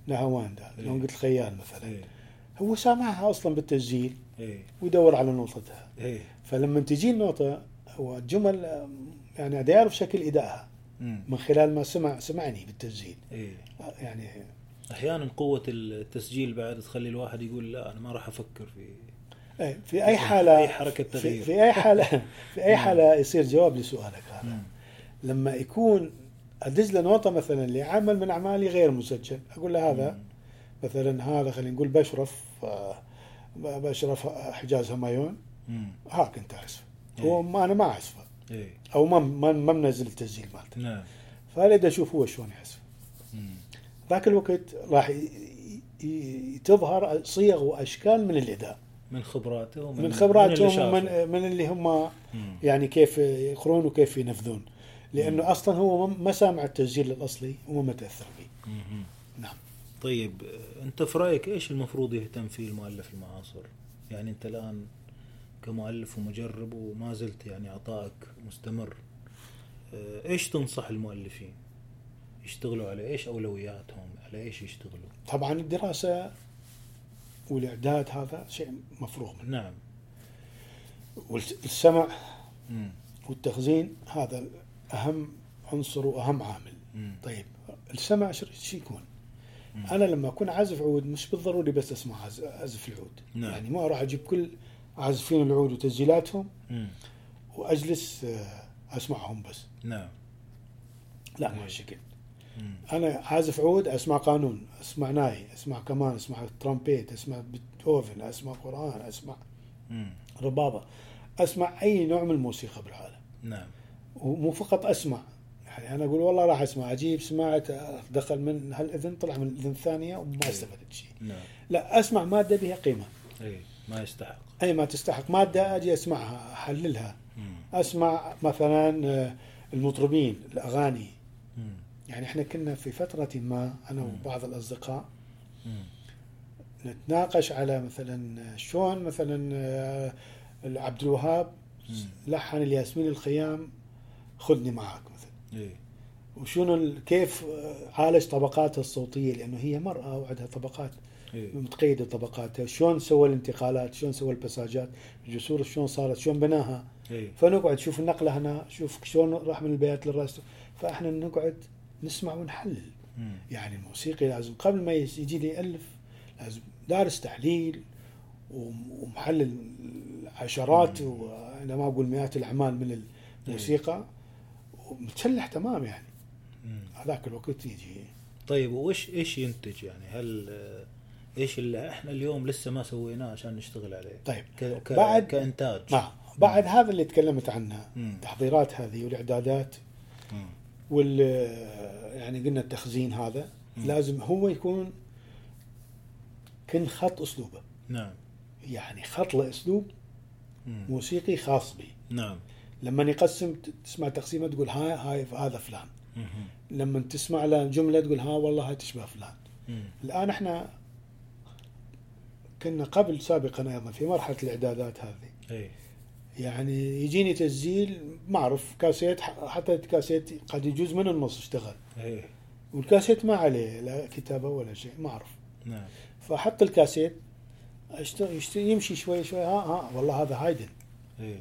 نهاوند هذا إيه. لو قلت الخيال مثلا. إيه. هو سامعها أصلا بالتسجيل إيه. ويدور على نوتتها. إيه. فلما تجي النوتة هو الجمل يعني عاد يعرف شكل إدائها. من خلال ما سمع سمعني بالتسجيل. آه، يعني أحيانا قوة التسجيل بعد تخلي الواحد يقول لا أنا ما راح أفكر في إيه، في أي حالة أي حركة في, تغيير. في أي حالة في أي حالة يصير جواب لسؤالك هذا. لما يكون أدز له نوطه مثلا لعمل من أعمالي غير مسجل أقول له هذا. مثلا هذا خلينا نقول بشرف. بشرف حجاز همايون. هاك انت اعزفه إيه. هو ما أنا ما أعزفه إيه أو ما ما ما منزل التسجيل مالته نعم فأريد أشوف هو شلون يعزف. ذاك الوقت راح تظهر صيغ وأشكال من الإداء من خبراته ومن من خبراتهم اللي ومن شافه. من اللي هم. يعني كيف يقرون وكيف ينفذون لأنه مم. أصلا هو ما- سامع التسجيل الأصلي وما متأثر فيه. نعم طيب انت في رأيك إيش المفروض يهتم فيه المؤلف المعاصر؟ يعني انت الآن كمؤلف ومجرب وما زلت يعني عطائك مستمر آه، إيش تنصح المؤلفين؟ يشتغلوا على إيش أولوياتهم؟ على إيش يشتغلوا؟ طبعا الدراسة والإعداد هذا شيء مفروغ منه نعم والسمع مم. والتخزين هذا اهم عنصر وأهم عامل مم. طيب السمع شو شو يكون؟ أنا لما أكون عازف عود مش بالضروري بس أسمع اعزف العود نعم. يعني ما أروح أجيب كل عازفين العود وتسجيلاتهم مم. وأجلس آه، أسمعهم بس نعم لا. ما هالشكل. أنا عازف عود أسمع قانون أسمع ناي أسمع كمان أسمع ترامبيت أسمع بيتهوفن أسمع قرآن أسمع مم. ربابة أسمع أي نوع من الموسيقى بالعالم نعم ومو فقط أسمع يعني أنا أقول والله راح أسمع أجيب سمعت دخل من هالإذن طلع من الإذن الثانية وما أي. استفدت شيء نعم لا أسمع مادة بها قيمة اي ما يستحق أي ما تستحق مادة أجي أسمعها أحللها مم. أسمع مثلا آه، المطربين الأغاني مم. يعني إحنا كنا في فترة ما أنا مم. وبعض الأصدقاء مم. نتناقش على مثلا شلون مثلا آه، عبد الوهاب. لحن الياسمين الخيام خذني معك اي وشنو كيف آه، عالج طبقاتها الصوتية؟ لأنه هي مرأة وعندها طبقات اي متقيدة طبقاتها. شلون سوى الانتقالات؟ شلون سوى البساجات؟ الجسور شلون صارت؟ شلون بناها؟ اي فنقعد شوف النقلة هنا شوف شلون راح من البيات للراس. فإحنا نقعد نسمع ونحلل مم. يعني الموسيقي لازم قبل ما يجي لي يألف لازم دارس تحليل وم- ومحلل عشرات وأنا ما أقول مئات الأعمال من الموسيقى. ومتشلح تمام يعني. هذاك الوقت يجي طيب وإيش إيش ينتج يعني هل إيش اللي إحنا اليوم لسه ما سويناه عشان نشتغل عليه طيب ك... ك... بعد- كإنتاج نعم بعد هذا اللي تكلمت عنه. التحضيرات هذه والإعدادات مم. وال يعني قلنا التخزين هذا مم. لازم هو يكون كن خط أسلوبه نعم يعني خط له اسلوب. موسيقي خاص به نعم لما يقسم تسمع تقسيمة تقول هاي هاي هذا فلان. لما تسمع له جملة تقول ها والله هاي تشبه فلان. الآن إحنا كنا قبل سابقا أيضا في مرحلة الإعدادات هذه. اي يعني يجيني تسجيل ما أعرف كاسيت حتى الكاسيت قد يجوز من النص اشتغل. اي والكاسيت ما عليه لا كتابة ولا شيء ما أعرف. نعم. فاحط الكاسيت يمشي شوي شوي ها ها والله هذا هايدن. اي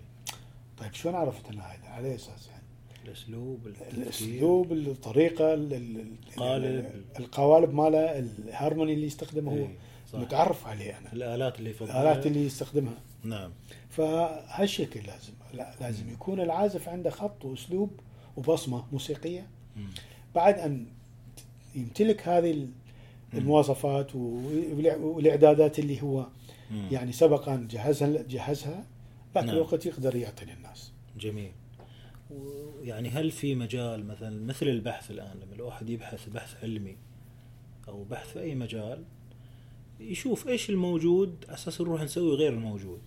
طيب شلون عرفت إنه هايدن على أساس يعني الأسلوب. الأسلوب الطريقة ال- ال- قالب. القوالب ماله الهارموني اللي يستخدمه هو إيه، صح. متعرف عليه أنا الآلات اللي يفضلها الآلات اللي يستخدمها نعم فهالشكل لازم لا لازم يكون العازف عنده خط وأسلوب وبصمة موسيقية مم. بعد أن يمتلك هذه ال- المواصفات والإعدادات اللي هو مم. يعني سبق ان جهزها جهزها ذاك نعم. الوقت يقدر يعطي للناس جميل. و- يعني هل في مجال مثلا مثل البحث الآن لما الواحد يبحث بحث علمي أو بحث في أي مجال يشوف إيش الموجود أساس نروح نسوي غير الموجود؟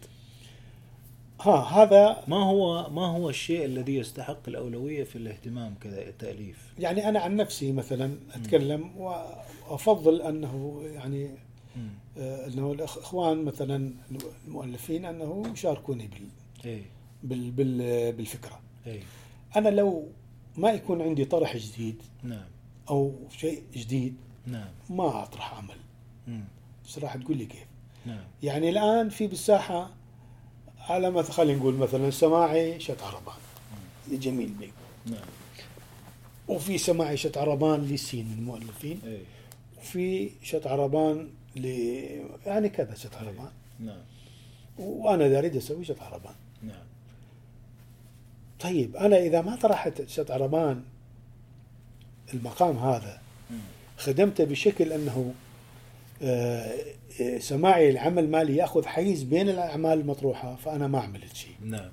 ها هذا ما هو ما هو الشيء الذي يستحق الأولوية في الاهتمام كتأليف؟ يعني أنا عن نفسي مثلا أتكلم وافضل أنه يعني أنه الإخوان مثلا المؤلفين أنه يشاركوني بال اي بال بال بالفكرة. اي أنا لو ما يكون عندي طرح جديد نعم. أو شيء جديد نعم. ما أطرح عمل. مم. بس راح تقول لي كيف؟ نعم. يعني الآن في بالساحة على مثلا خلينا نقول مثلا سماعي شت عربان. لجميل بيك نعم. وفي سماعي شت عربان لسين المؤلفين. اي وفي شت عربان ل يعني كذا شت إيه. عربان نعم. وأنا دا أريد أسوي شت عربان نعم. طيب أنا إذا ما طرحت شت عربان المقام هذا. خدمته بشكل أنه آه، آه، سماعي العمل مالي يأخذ حيز بين الأعمال المطروحة فأنا ما عملت شيء نعم.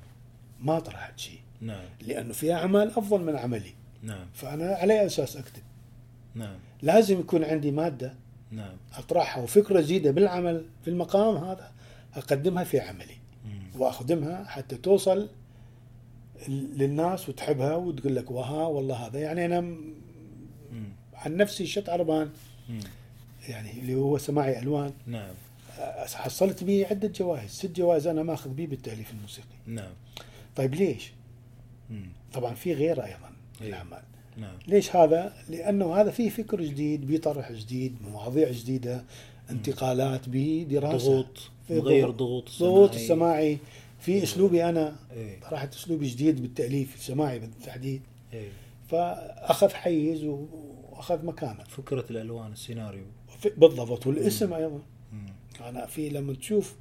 ما طرحت شيء نعم. لأنه في أعمال أفضل من عملي. نعم. فأنا على أساس أكتب. نعم. لازم يكون عندي مادة نعم اطرحها وفكره جديدة بالعمل في المقام هذا أقدمها في عملي مم. وأخدمها حتى توصل للناس وتحبها وتقول لك وها والله هذا يعني أنا م- مم. عن نفسي شت عربان مم. يعني اللي هو سماعي ألوان نعم حصلت به عدة جوائز ست جوائز أنا ماخذ به بالتأليف الموسيقي نعم طيب ليش مم. طبعا في غيرة أيضا في إيه. نعم. ليش هذا؟ لأنه هذا فيه فكر جديد بطرح جديد مواضيع جديدة انتقالات بدراسه ضغوط في مغير ضغوط. ضغوط ضغوط السماعي. في أسلوبي أنا إيه. طرحت أسلوبي جديد بالتأليف السماعي بالتحديد. إيه. فأخذ حيز وأخذ مكانة. فكرة الألوان السيناريو. بالضبط والاسم أيضا. مم. أنا في لما تشوف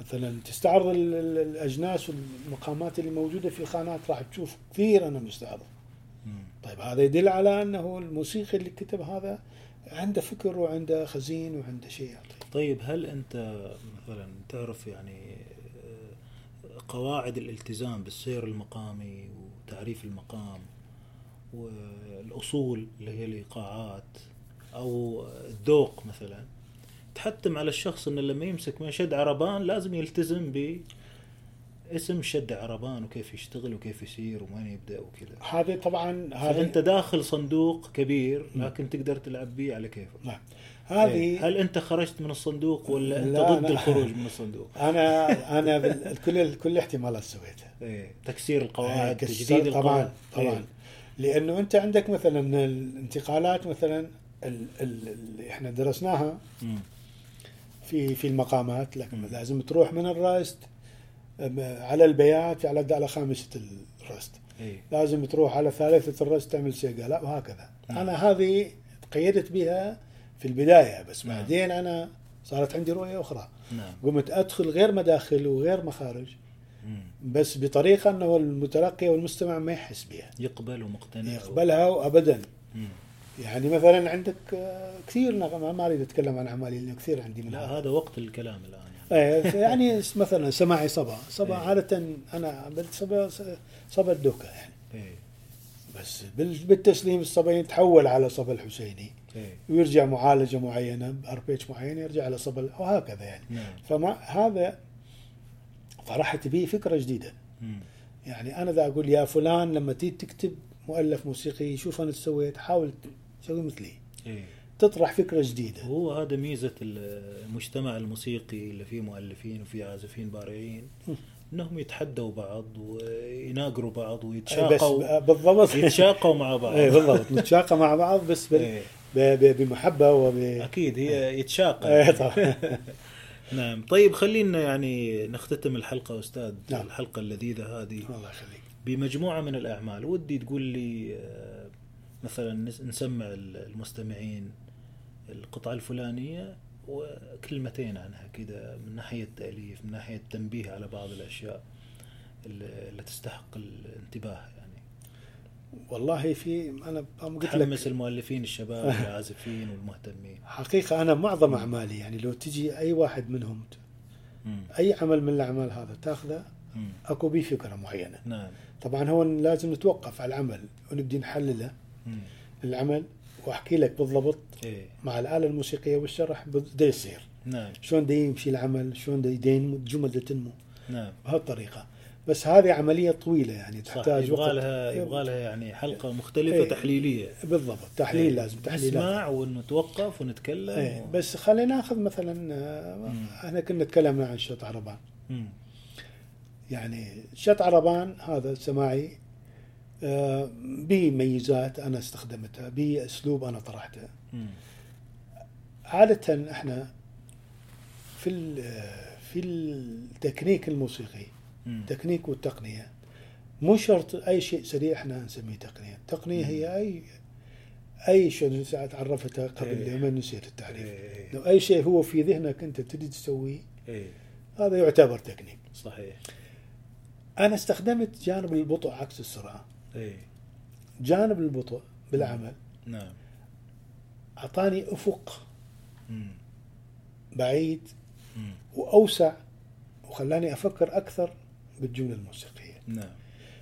مثلا تستعرض ال- ال- الأجناس والمقامات اللي موجودة في الخانات راح تشوف كثير أنا مستعرض. مم. طيب هذا يدل على أنه الموسيقي اللي كتب هذا عنده فكر وعنده خزين وعنده شيء. يعطي طيب هل أنت مثلا تعرف يعني آه، قواعد الالتزام بالسير المقامي وتعريف المقام والأصول اللي هي الإيقاعات أو الذوق مثلا؟ تحتم على الشخص إنه لما يمسك شد عربان لازم يلتزم ب اسم شد عربان وكيف يشتغل وكيف يسير وين يبدأ وكذا هذا طبعا هذه داخل صندوق كبير لكن تقدر تلعب به على كيفك نعم إيه. هذه هل أنت خرجت من الصندوق ولا أنت ضد الخروج من الصندوق؟ أنا أنا كل كل الاحتمالات سويتها إيه تكسير القواعد كسر- تجديد طبعا القواعد طبعا إيه. لأنه أنت عندك مثلا الانتقالات مثلا ال- ال- اللي إحنا درسناها. في في المقامات لكن. لازم تروح من أم- على البيات على على خامسة الرست. إيه لازم تروح على ثالثة الرست تعمل سيقا لا وهكذا. نعم. أنا هذه تقيدت بها في البداية بس نعم. بعدين أنا صارت عندي رؤية أخرى. نعم. قمت أدخل غير مداخل وغير مخارج مم. بس بطريقة أنه المتلقي والمستمع ما يحس بها يقبل ومقتنع يقبلها وابدا مم. يعني مثلا عندك آه، كثير نغم ما أريد أتكلم عن أعمالي لأنه كثير عندي من لا هذا وقت الكلام الآن. إيه، يعني مثلا سماعي صبا. صبا إيه. عادة أنا صبا صبا الدوكا يعني. إيه. بس بال- بالتسليم الصبا يتحول على صبا الحسيني. إيه. ويرجع معالجة معينة باربيتش معين يرجع على صبا وهكذا يعني. نعم. فما هذا طرحت به فكرة جديدة. مم. يعني أنا ذا أقول يا فلان لما تيجي تكتب مؤلف موسيقي شوف أنا إيش سويت حاول تسوي مثلي. إيه. تطرح فكرة جديدة. هو هذا ميزة المجتمع الموسيقي اللي فيه مؤلفين وفيه عازفين بارعين. إنهم يتحدوا بعض ويناقروا بعض ويتشاقوا بالضبط. يتشاقوا مع بعض. اي بالضبط. نتشاقى مع بعض بس بال... إيه. ب... ب... بمحبة وب أكيد هي يتشاقى. إيه طبعا. نعم. طيب خلينا يعني نختتم الحلقة أستاذ نعم. الحلقة اللذيذة هذه. الله يخليك. بمجموعة من الأعمال ودي تقول لي آه، مثلا نس- نسمع المستمعين القطعة الفلانية وكلمتين عنها كذا من ناحية تأليف من ناحية تنبيه على بعض الأشياء اللي تستحق الانتباه يعني والله في أنا قلت لك المؤلفين الشباب والعازفين والمهتمين حقيقة أنا معظم أعمالي يعني لو تجي أي واحد منهم. أي عمل من الأعمال هذا تاخذه. أكو به فكرة معينة نعم طبعا هو لازم نتوقف على العمل ونبدي نحلله. العمل وأحكي لك بالضبط إيه. مع الآلة الموسيقية والشرح بده يصير. نعم. شلون دا يمشي العمل شلون يدين الجمل تنمو. نعم. بهالطريقة. بس هذه عملية طويلة يعني تحتاج يبغى وقت. لها يبغى لها يعني حلقة مختلفة إيه. تحليلية. بالضبط تحليل إيه. لازم تحليل نسمع ونتوقف ونتكلم إيه. و... بس خلينا ناخذ مثلا مم. إحنا كنا تكلمنا عن شط عربان. مم. يعني شط عربان هذا سماعي آه، به ميزات أنا استخدمتها به اسلوب أنا طرحته مم. عادة إحنا في ال- في التكنيك الموسيقي. التكنيك والتقنية مو شرط أي شيء سريع إحنا نسميه تقنية، التقنية هي أي أي شيء ساعات عرفتها قبل إيه. يومين نسيت التعريف إيه. لو أي شيء هو في ذهنك أنت تريد تسويه إيه هذا يعتبر تكنيك صحيح أنا استخدمت جانب البطء عكس السرعة إيه. جانب البطء بالعمل. نعم. أعطاني أفق. مم. بعيد. مم. وأوسع. وخلاني أفكر أكثر بالجملة الموسيقية. نعم.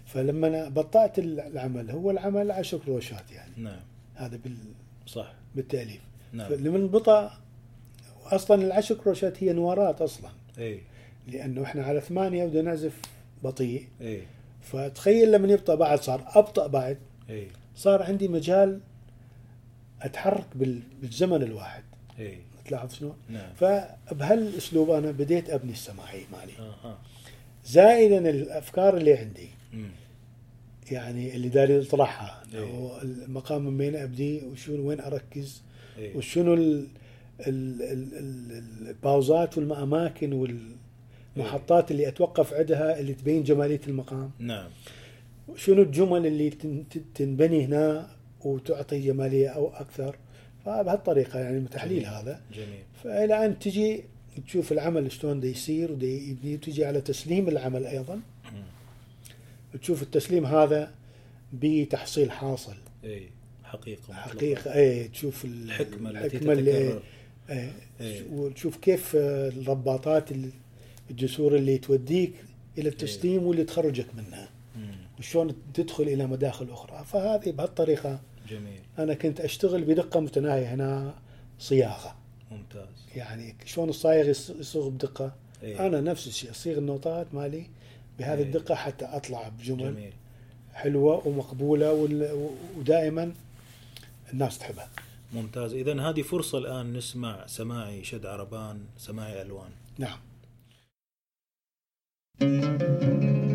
فلما أنا بطأت العمل هو العمل عشر روشات يعني. نعم. هذا بال- صح. بالتأليف. نعم. فلمن بطأ أصلا العشر كروشات هي نوارات أصلا. إيه. لأنه إحنا على ثمانية بدنا نعزف بطيء. إيه. فتخيل لما يبطأ بعد صار أبطأ بعد. إيه. صار عندي مجال أتحرك بال- بالزمن الواحد. إيه. تلاحظ شلون؟ نعم. فبهالأسلوب أنا بديت أبني السماعي مالي. أها. زائدا الأفكار اللي عندي. مم. يعني اللي داري أطرحها. انه المقام من وين ابدي وشنو وين أركز. إيه. وشنو ال ال ال ال الباوزات والأماكن والمحطات اللي أتوقف عندها اللي تبين جمالية المقام نعم شنو الجمل اللي تن- تن- تنبني هنا وتعطي جمالية أو أكثر فبهالطريقة يعني جميل. هذا جميل فإلى أن تجي تشوف العمل شلون دا يصير وتجي على تسليم العمل أيضا. تشوف التسليم هذا بتحصيل حاصل إيه حقيقة مطلقة. حقيقة إيه تشوف ال- الحكمة اللي تتكرر إيه إيه. وتشوف كيف آه، الرباطات ال- الجسور اللي توديك إلى التسليم واللي تخرجك منها. وشلون تدخل إلى مداخل أخرى. فهذه بهالطريقة جميل. أنا كنت أشتغل بدقة متناهية هنا صياغة. ممتاز. يعني شلون الصايغ يص- يصيغ بدقة؟ إيه. أنا نفس الشيء أصيغ النوتات مالي بهذه إيه. الدقة حتى أطلع بجمل جميل. حلوة ومقبولة وال- ودائما الناس تحبها. ممتاز. اذا هذه فرصة الآن نسمع سماعي شد عربان سماعي ألوان. نعم. thank you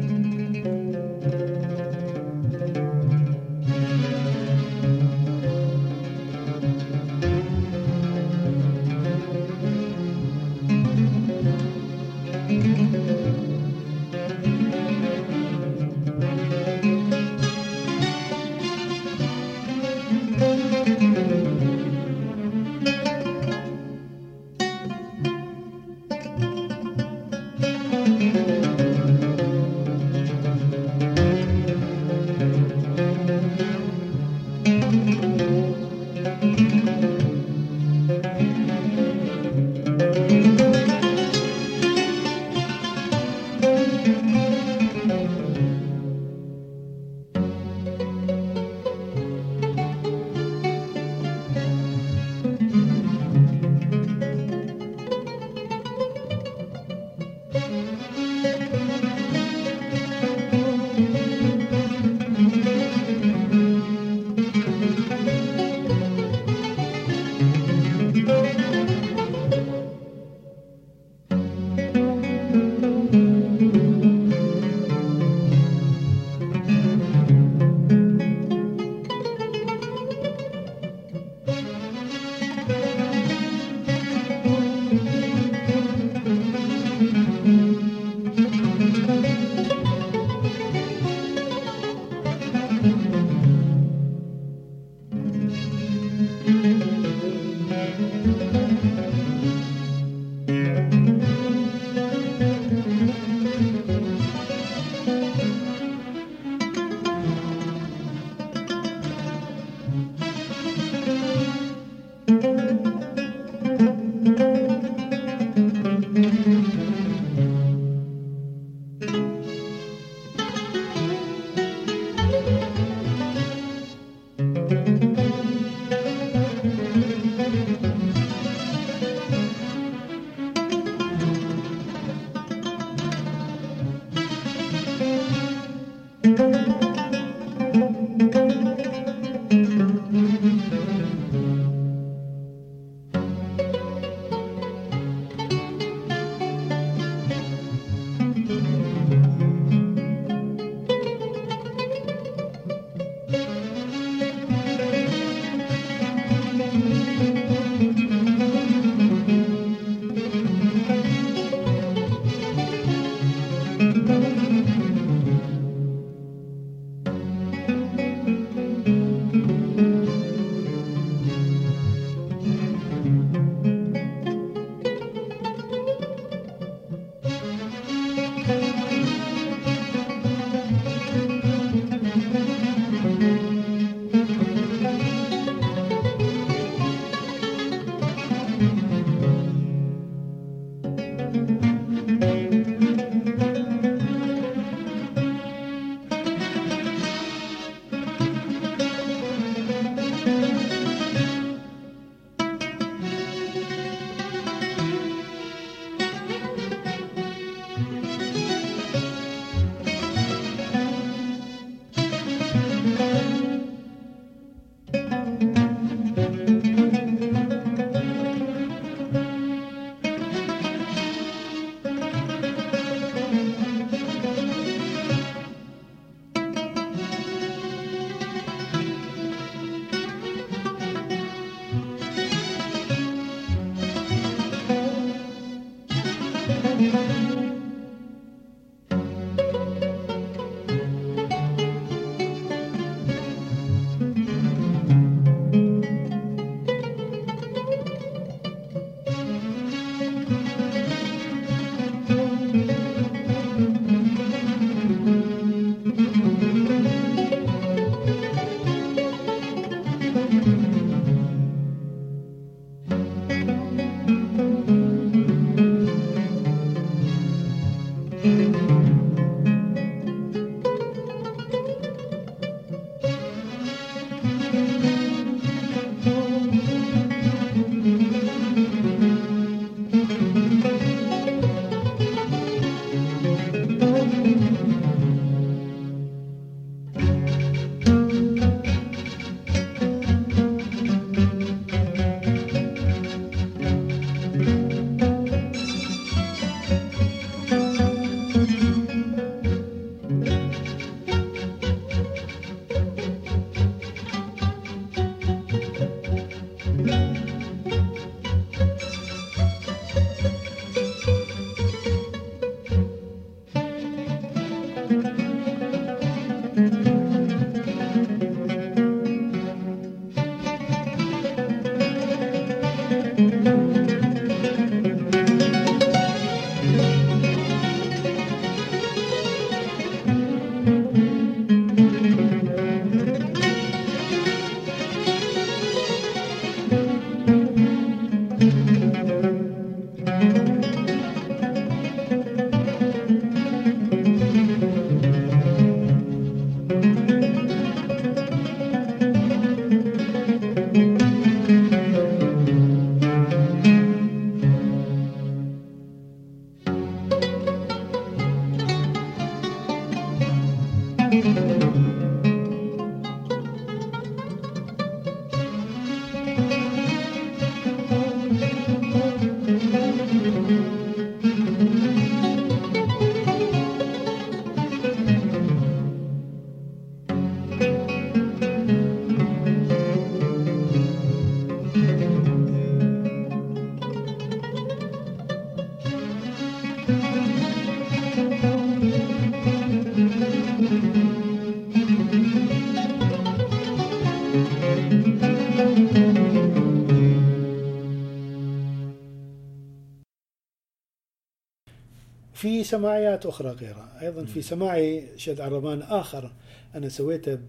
سماعيات أخرى غيرها. أيضا في. سماعي شد عربان آخر أنا سويته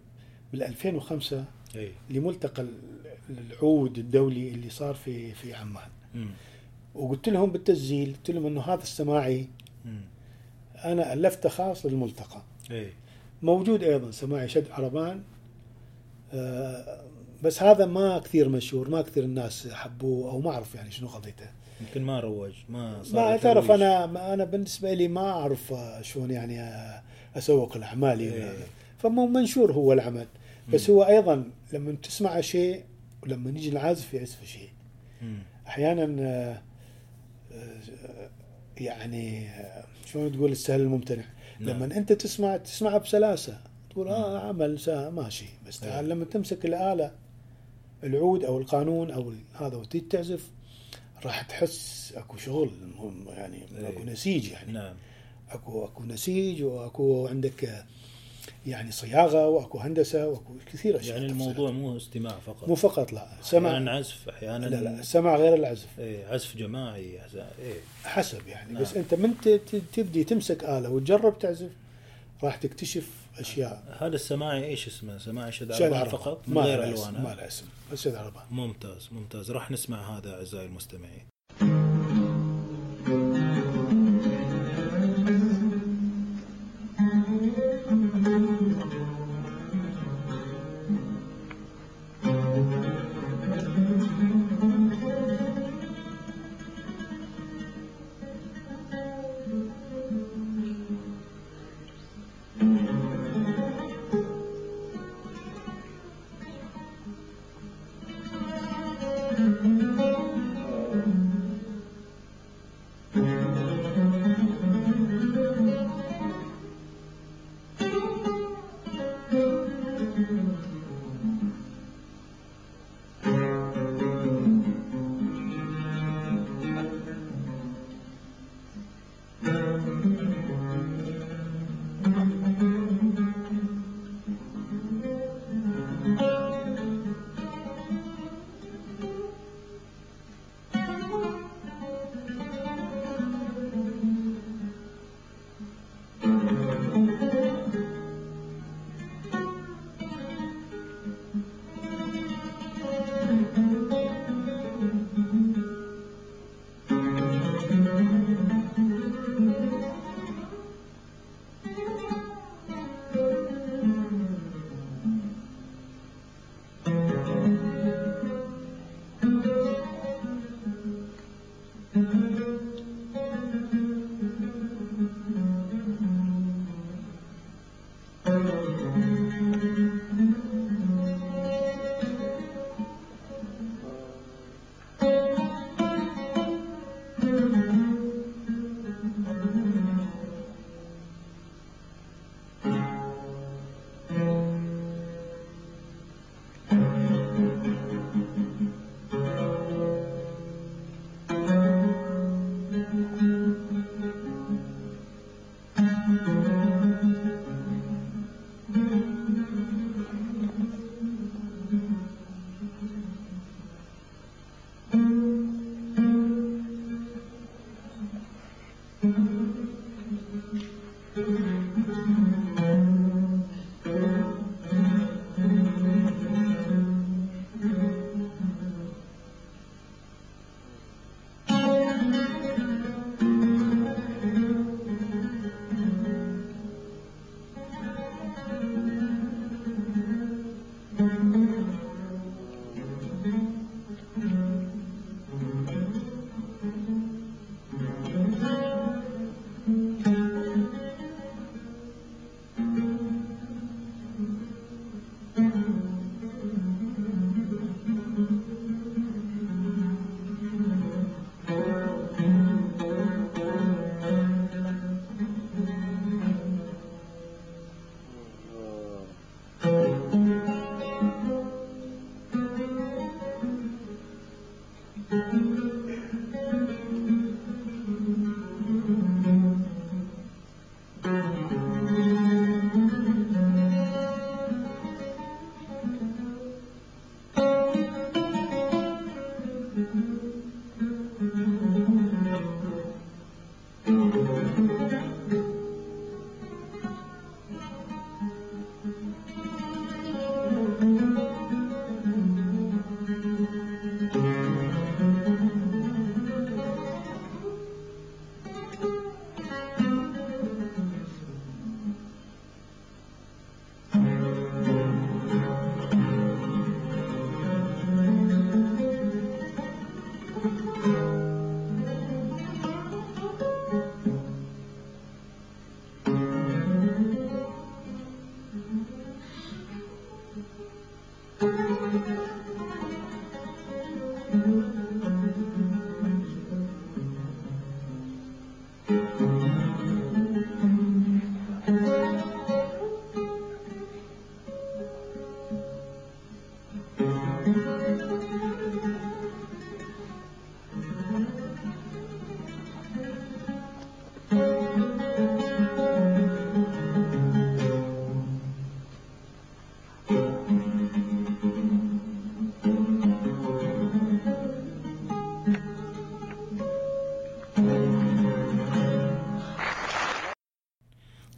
بال 2005 اي لملتقى ال- العود الدولي اللي صار في في عمان. وقلت لهم بالتسجيل قلت لهم إنه هذا السماعي. أنا ألفته خاص للملتقى. اي موجود أيضا سماعي شد عربان آه، بس هذا ما كثير مشهور ما كثير الناس حبوه أو ما أعرف يعني شنو قضيته. يمكن ما روج ما صار ما تعرف. أنا أنا بالنسبة لي ما أعرف شلون يعني أسوق لاعمالي إيه. ولا- فمو منشور هو العمل بس. هو أيضا لما تسمع شيء ولما يجي العازف يعزف شيء. أحيانا آه، آه، يعني آه، شلون تقول السهل الممتنع نعم. لما أنت تسمع تسمعه بسلاسة تقول آه عمل ماشي بس إيه. لما تمسك الآلة العود أو القانون أو هذا وتيجي تعزف راح تحس اكو شغل مهم يعني إيه. اكو نسيج يعني. نعم. اكو اكو نسيج واكو عندك يعني صياغة واكو هندسة واكو كثير أشياء يعني. الموضوع مو استماع فقط. مو فقط لا. سمع أحيانا عزف أحيانا لا لا. السمع غير العزف. إيه عزف جماعي إيه. حسب يعني. نعم. بس أنت من تبدي تمسك آلة وتجرب تعزف راح تكتشف أشياء هذا السماعي إيش اسمه؟ سماعي شد شد عربان. فقط من ما غير له اسم الوان ما؟ له اسم بس شد عربان ممتاز ممتاز راح نسمع هذا أعزائي المستمعين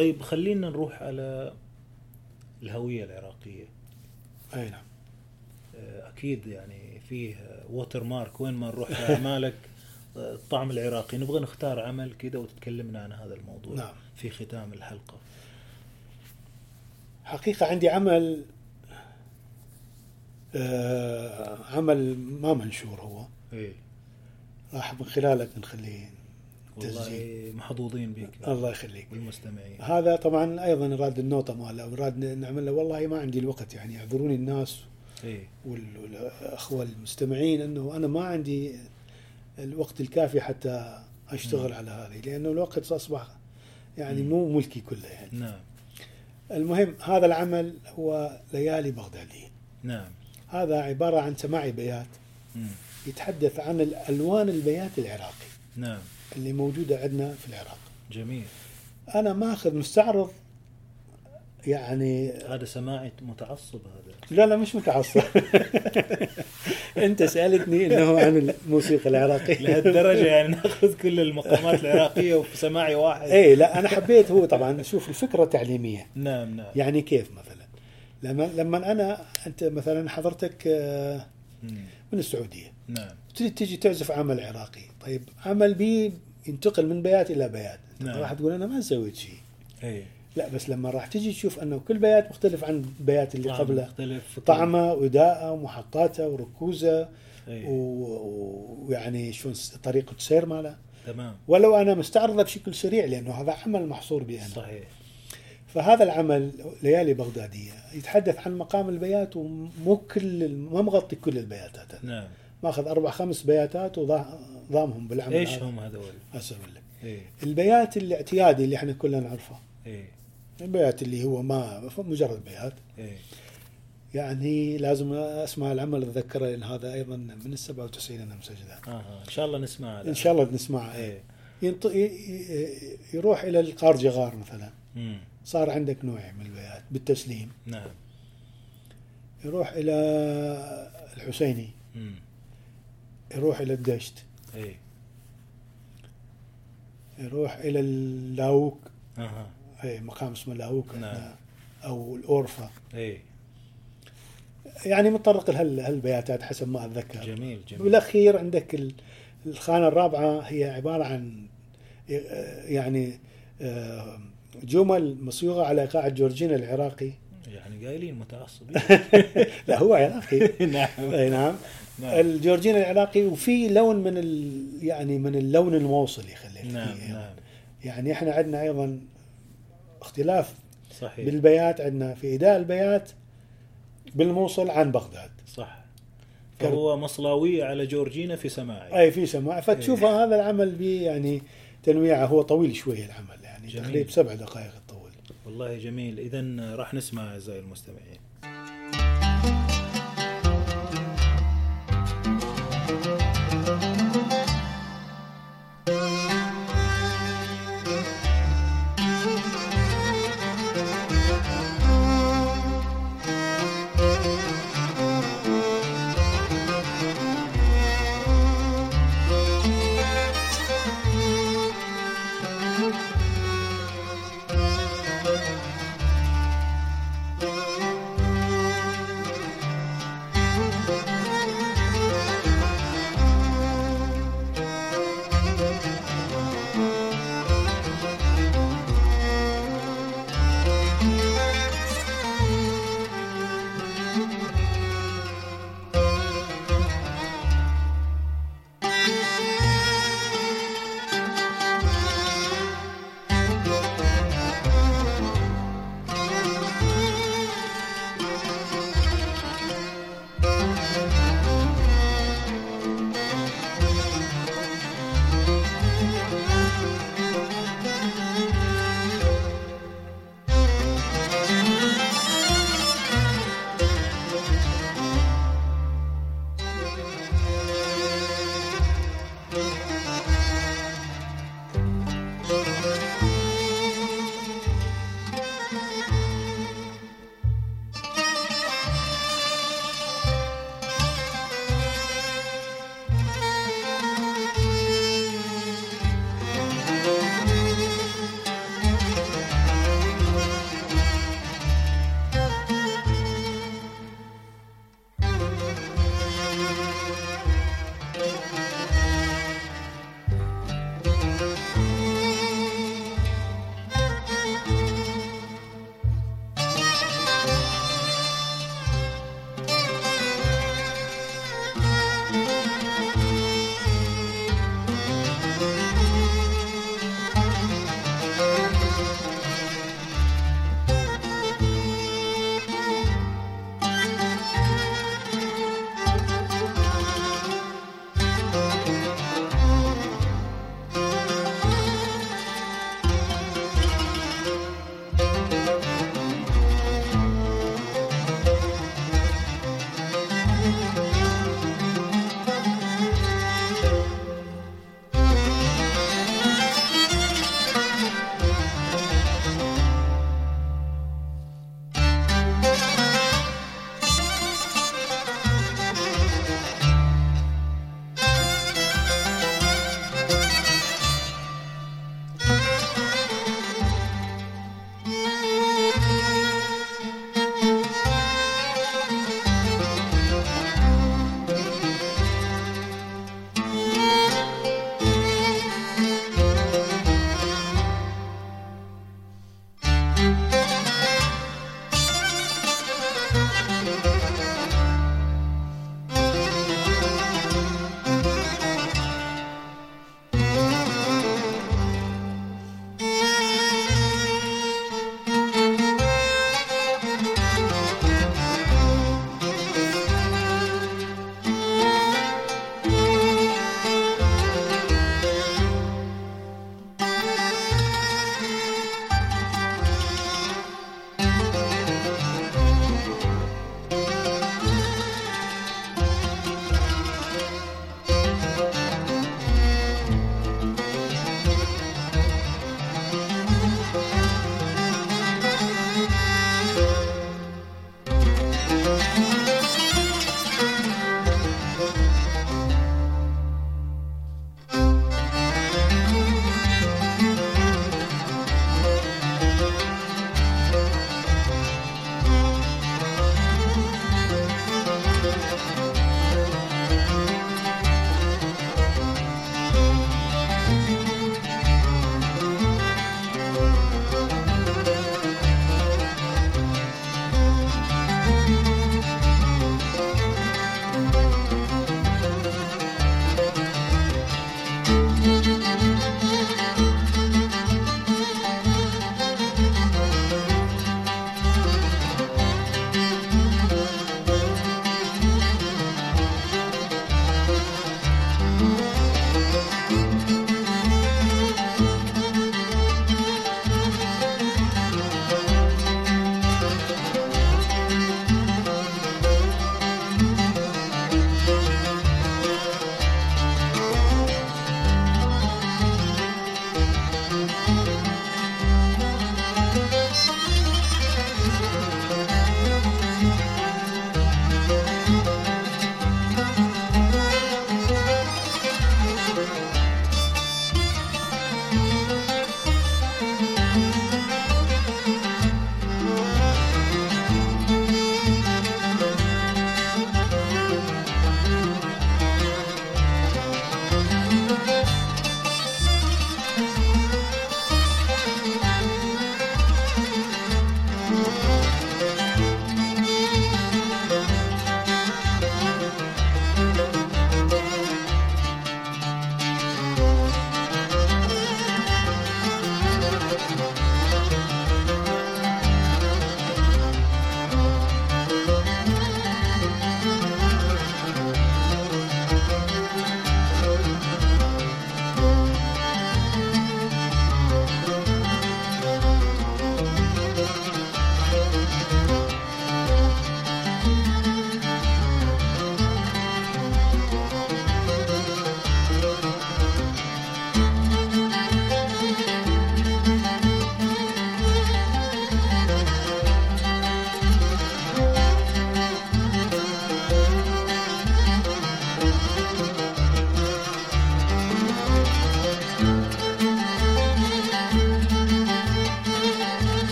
طيب خلينا نروح على الهوية العراقية. أي نعم. آه، أكيد يعني فيه ووتر مارك وين ما نروح أعمالك آه، الطعم العراقي. نبغى نختار عمل كذا وتتكلمنا عن هذا الموضوع نعم. في ختام الحلقة. حقيقة عندي عمل آه عمل ما منشور هو. إيه. راح من خلالك نخليه والله محظوظين بك الله يخليك. والمستمعين. هذا طبعا أيضا راد النوطه ماله وراد نعمل له والله ما عندي الوقت يعني يعذروني الناس وال- والأخوة المستمعين إنه أنا ما عندي الوقت الكافي حتى أشتغل نعم. على هذه لأنه الوقت أصبح يعني. مو ملكي كله يعني. نعم. المهم هذا العمل هو ليالي بغداديه نعم. هذا عبارة عن سماعي بيات. يتحدث عن الألوان البيات العراقي. نعم. اللي موجودة عندنا في العراق. جميل. أنا ماخذ مستعرض يعني هذا سماعي متعصب هذا. لا لا مش متعصب. أنت سألتني إنه عن الموسيقى العراقية. لهالدرجة يعني نأخذ كل المقامات العراقية وفي سماعي واحد. اي لا أنا حبيت هو طبعا شوف الفكرة تعليمية. نعم نعم. يعني كيف مثلا؟ لما لما أنا أنت مثلا حضرتك آه،. من السعودية. نعم. تجي تعزف عمل عراقي. طيب عمل بي ينتقل من بيات إلى بيات. نعم. راح تقول أنا ما سويت شيء. لا بس لما راح تجي تشوف أنه كل بيات مختلف عن البيات اللي قبله. مختلف طعمة واداءه ومحطاتة وركوزة إيه. و- ويعني شلون طريقة السير ماله. تمام. ولو أنا مستعرضة بشكل سريع لأنه هذا عمل محصور بي أنا. صحيح. فهذا العمل ليالي بغدادية يتحدث عن مقام البيات ومو كل ما مغطي كل البياتات. نعم. ماخذ أربع خمس بياتات وضامهم بالعمل إيش هذا. هم هذول؟ أقول لك. إيه. البيات الاعتيادي اللي إحنا كلنا نعرفه. إيه. البيات اللي هو ما مجرد بيات. إيه. يعني لازم أسمع العمل أتذكره لأن هذا أيضا من ال 97 أنا مسجله. أها إن شاء الله نسمع إن شاء الله نسمعه إيه. ينط... يروح إلى القارجغار مثلا. مم. صار عندك نوع من البيات بالتسليم. نعم. يروح إلى الحسيني. مم. يروح إلى الدشت. إيه. يروح إلى اللاوك. أها. اي مقام اسمه لاوك نعم. أو الاورفا إيه. يعني متطرق لهال- هالبياتات حسب ما أتذكر. جميل جميل. بالأخير عندك ال- الخانة الرابعة هي عبارة عن آه، يعني آه، جمل مصيوغه على ايقاع جورجينا العراقي. يعني قايلين متعصب لا هو عراقي. نعم. إي نعم. نعم. الجورجينا العراقي وفي لون من ال يعني من اللون الموصلي خلينا نعم فيه نعم. يعني إحنا عندنا أيضا اختلاف صحيح. بالبيات عندنا في إداء البيات بالموصل عن بغداد. صح. فهو مصلاوية على جورجينا في سماعي. أي في سماع فتشوف إيه. هذا العمل به يعني تنويعه هو طويل شوية العمل يعني جميل. تقريبا سبع دقائق الطول والله جميل. اذا راح نسمع أعزائي المستمعين.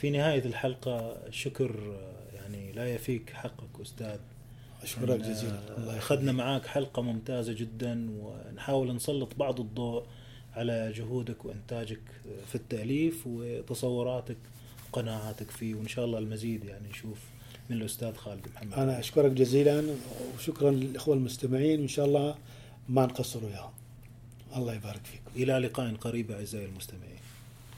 في نهاية الحلقة شكر يعني لا يفيك حقك أستاذ. اشكرك إن- جزيلا. الله أخذنا. معاك حلقة ممتازة جدا ونحاول نسلط بعض الضوء على جهودك وإنتاجك في التأليف وتصوراتك وقناعاتك فيه وإن شاء الله المزيد يعني نشوف من الأستاذ خالد محمد. أنا أشكرك جزيلا وشكرا للإخوة المستمعين وإن شاء الله ما نقصر وياهم الله يبارك فيكم. إلى لقاء قريب أعزائي المستمعين.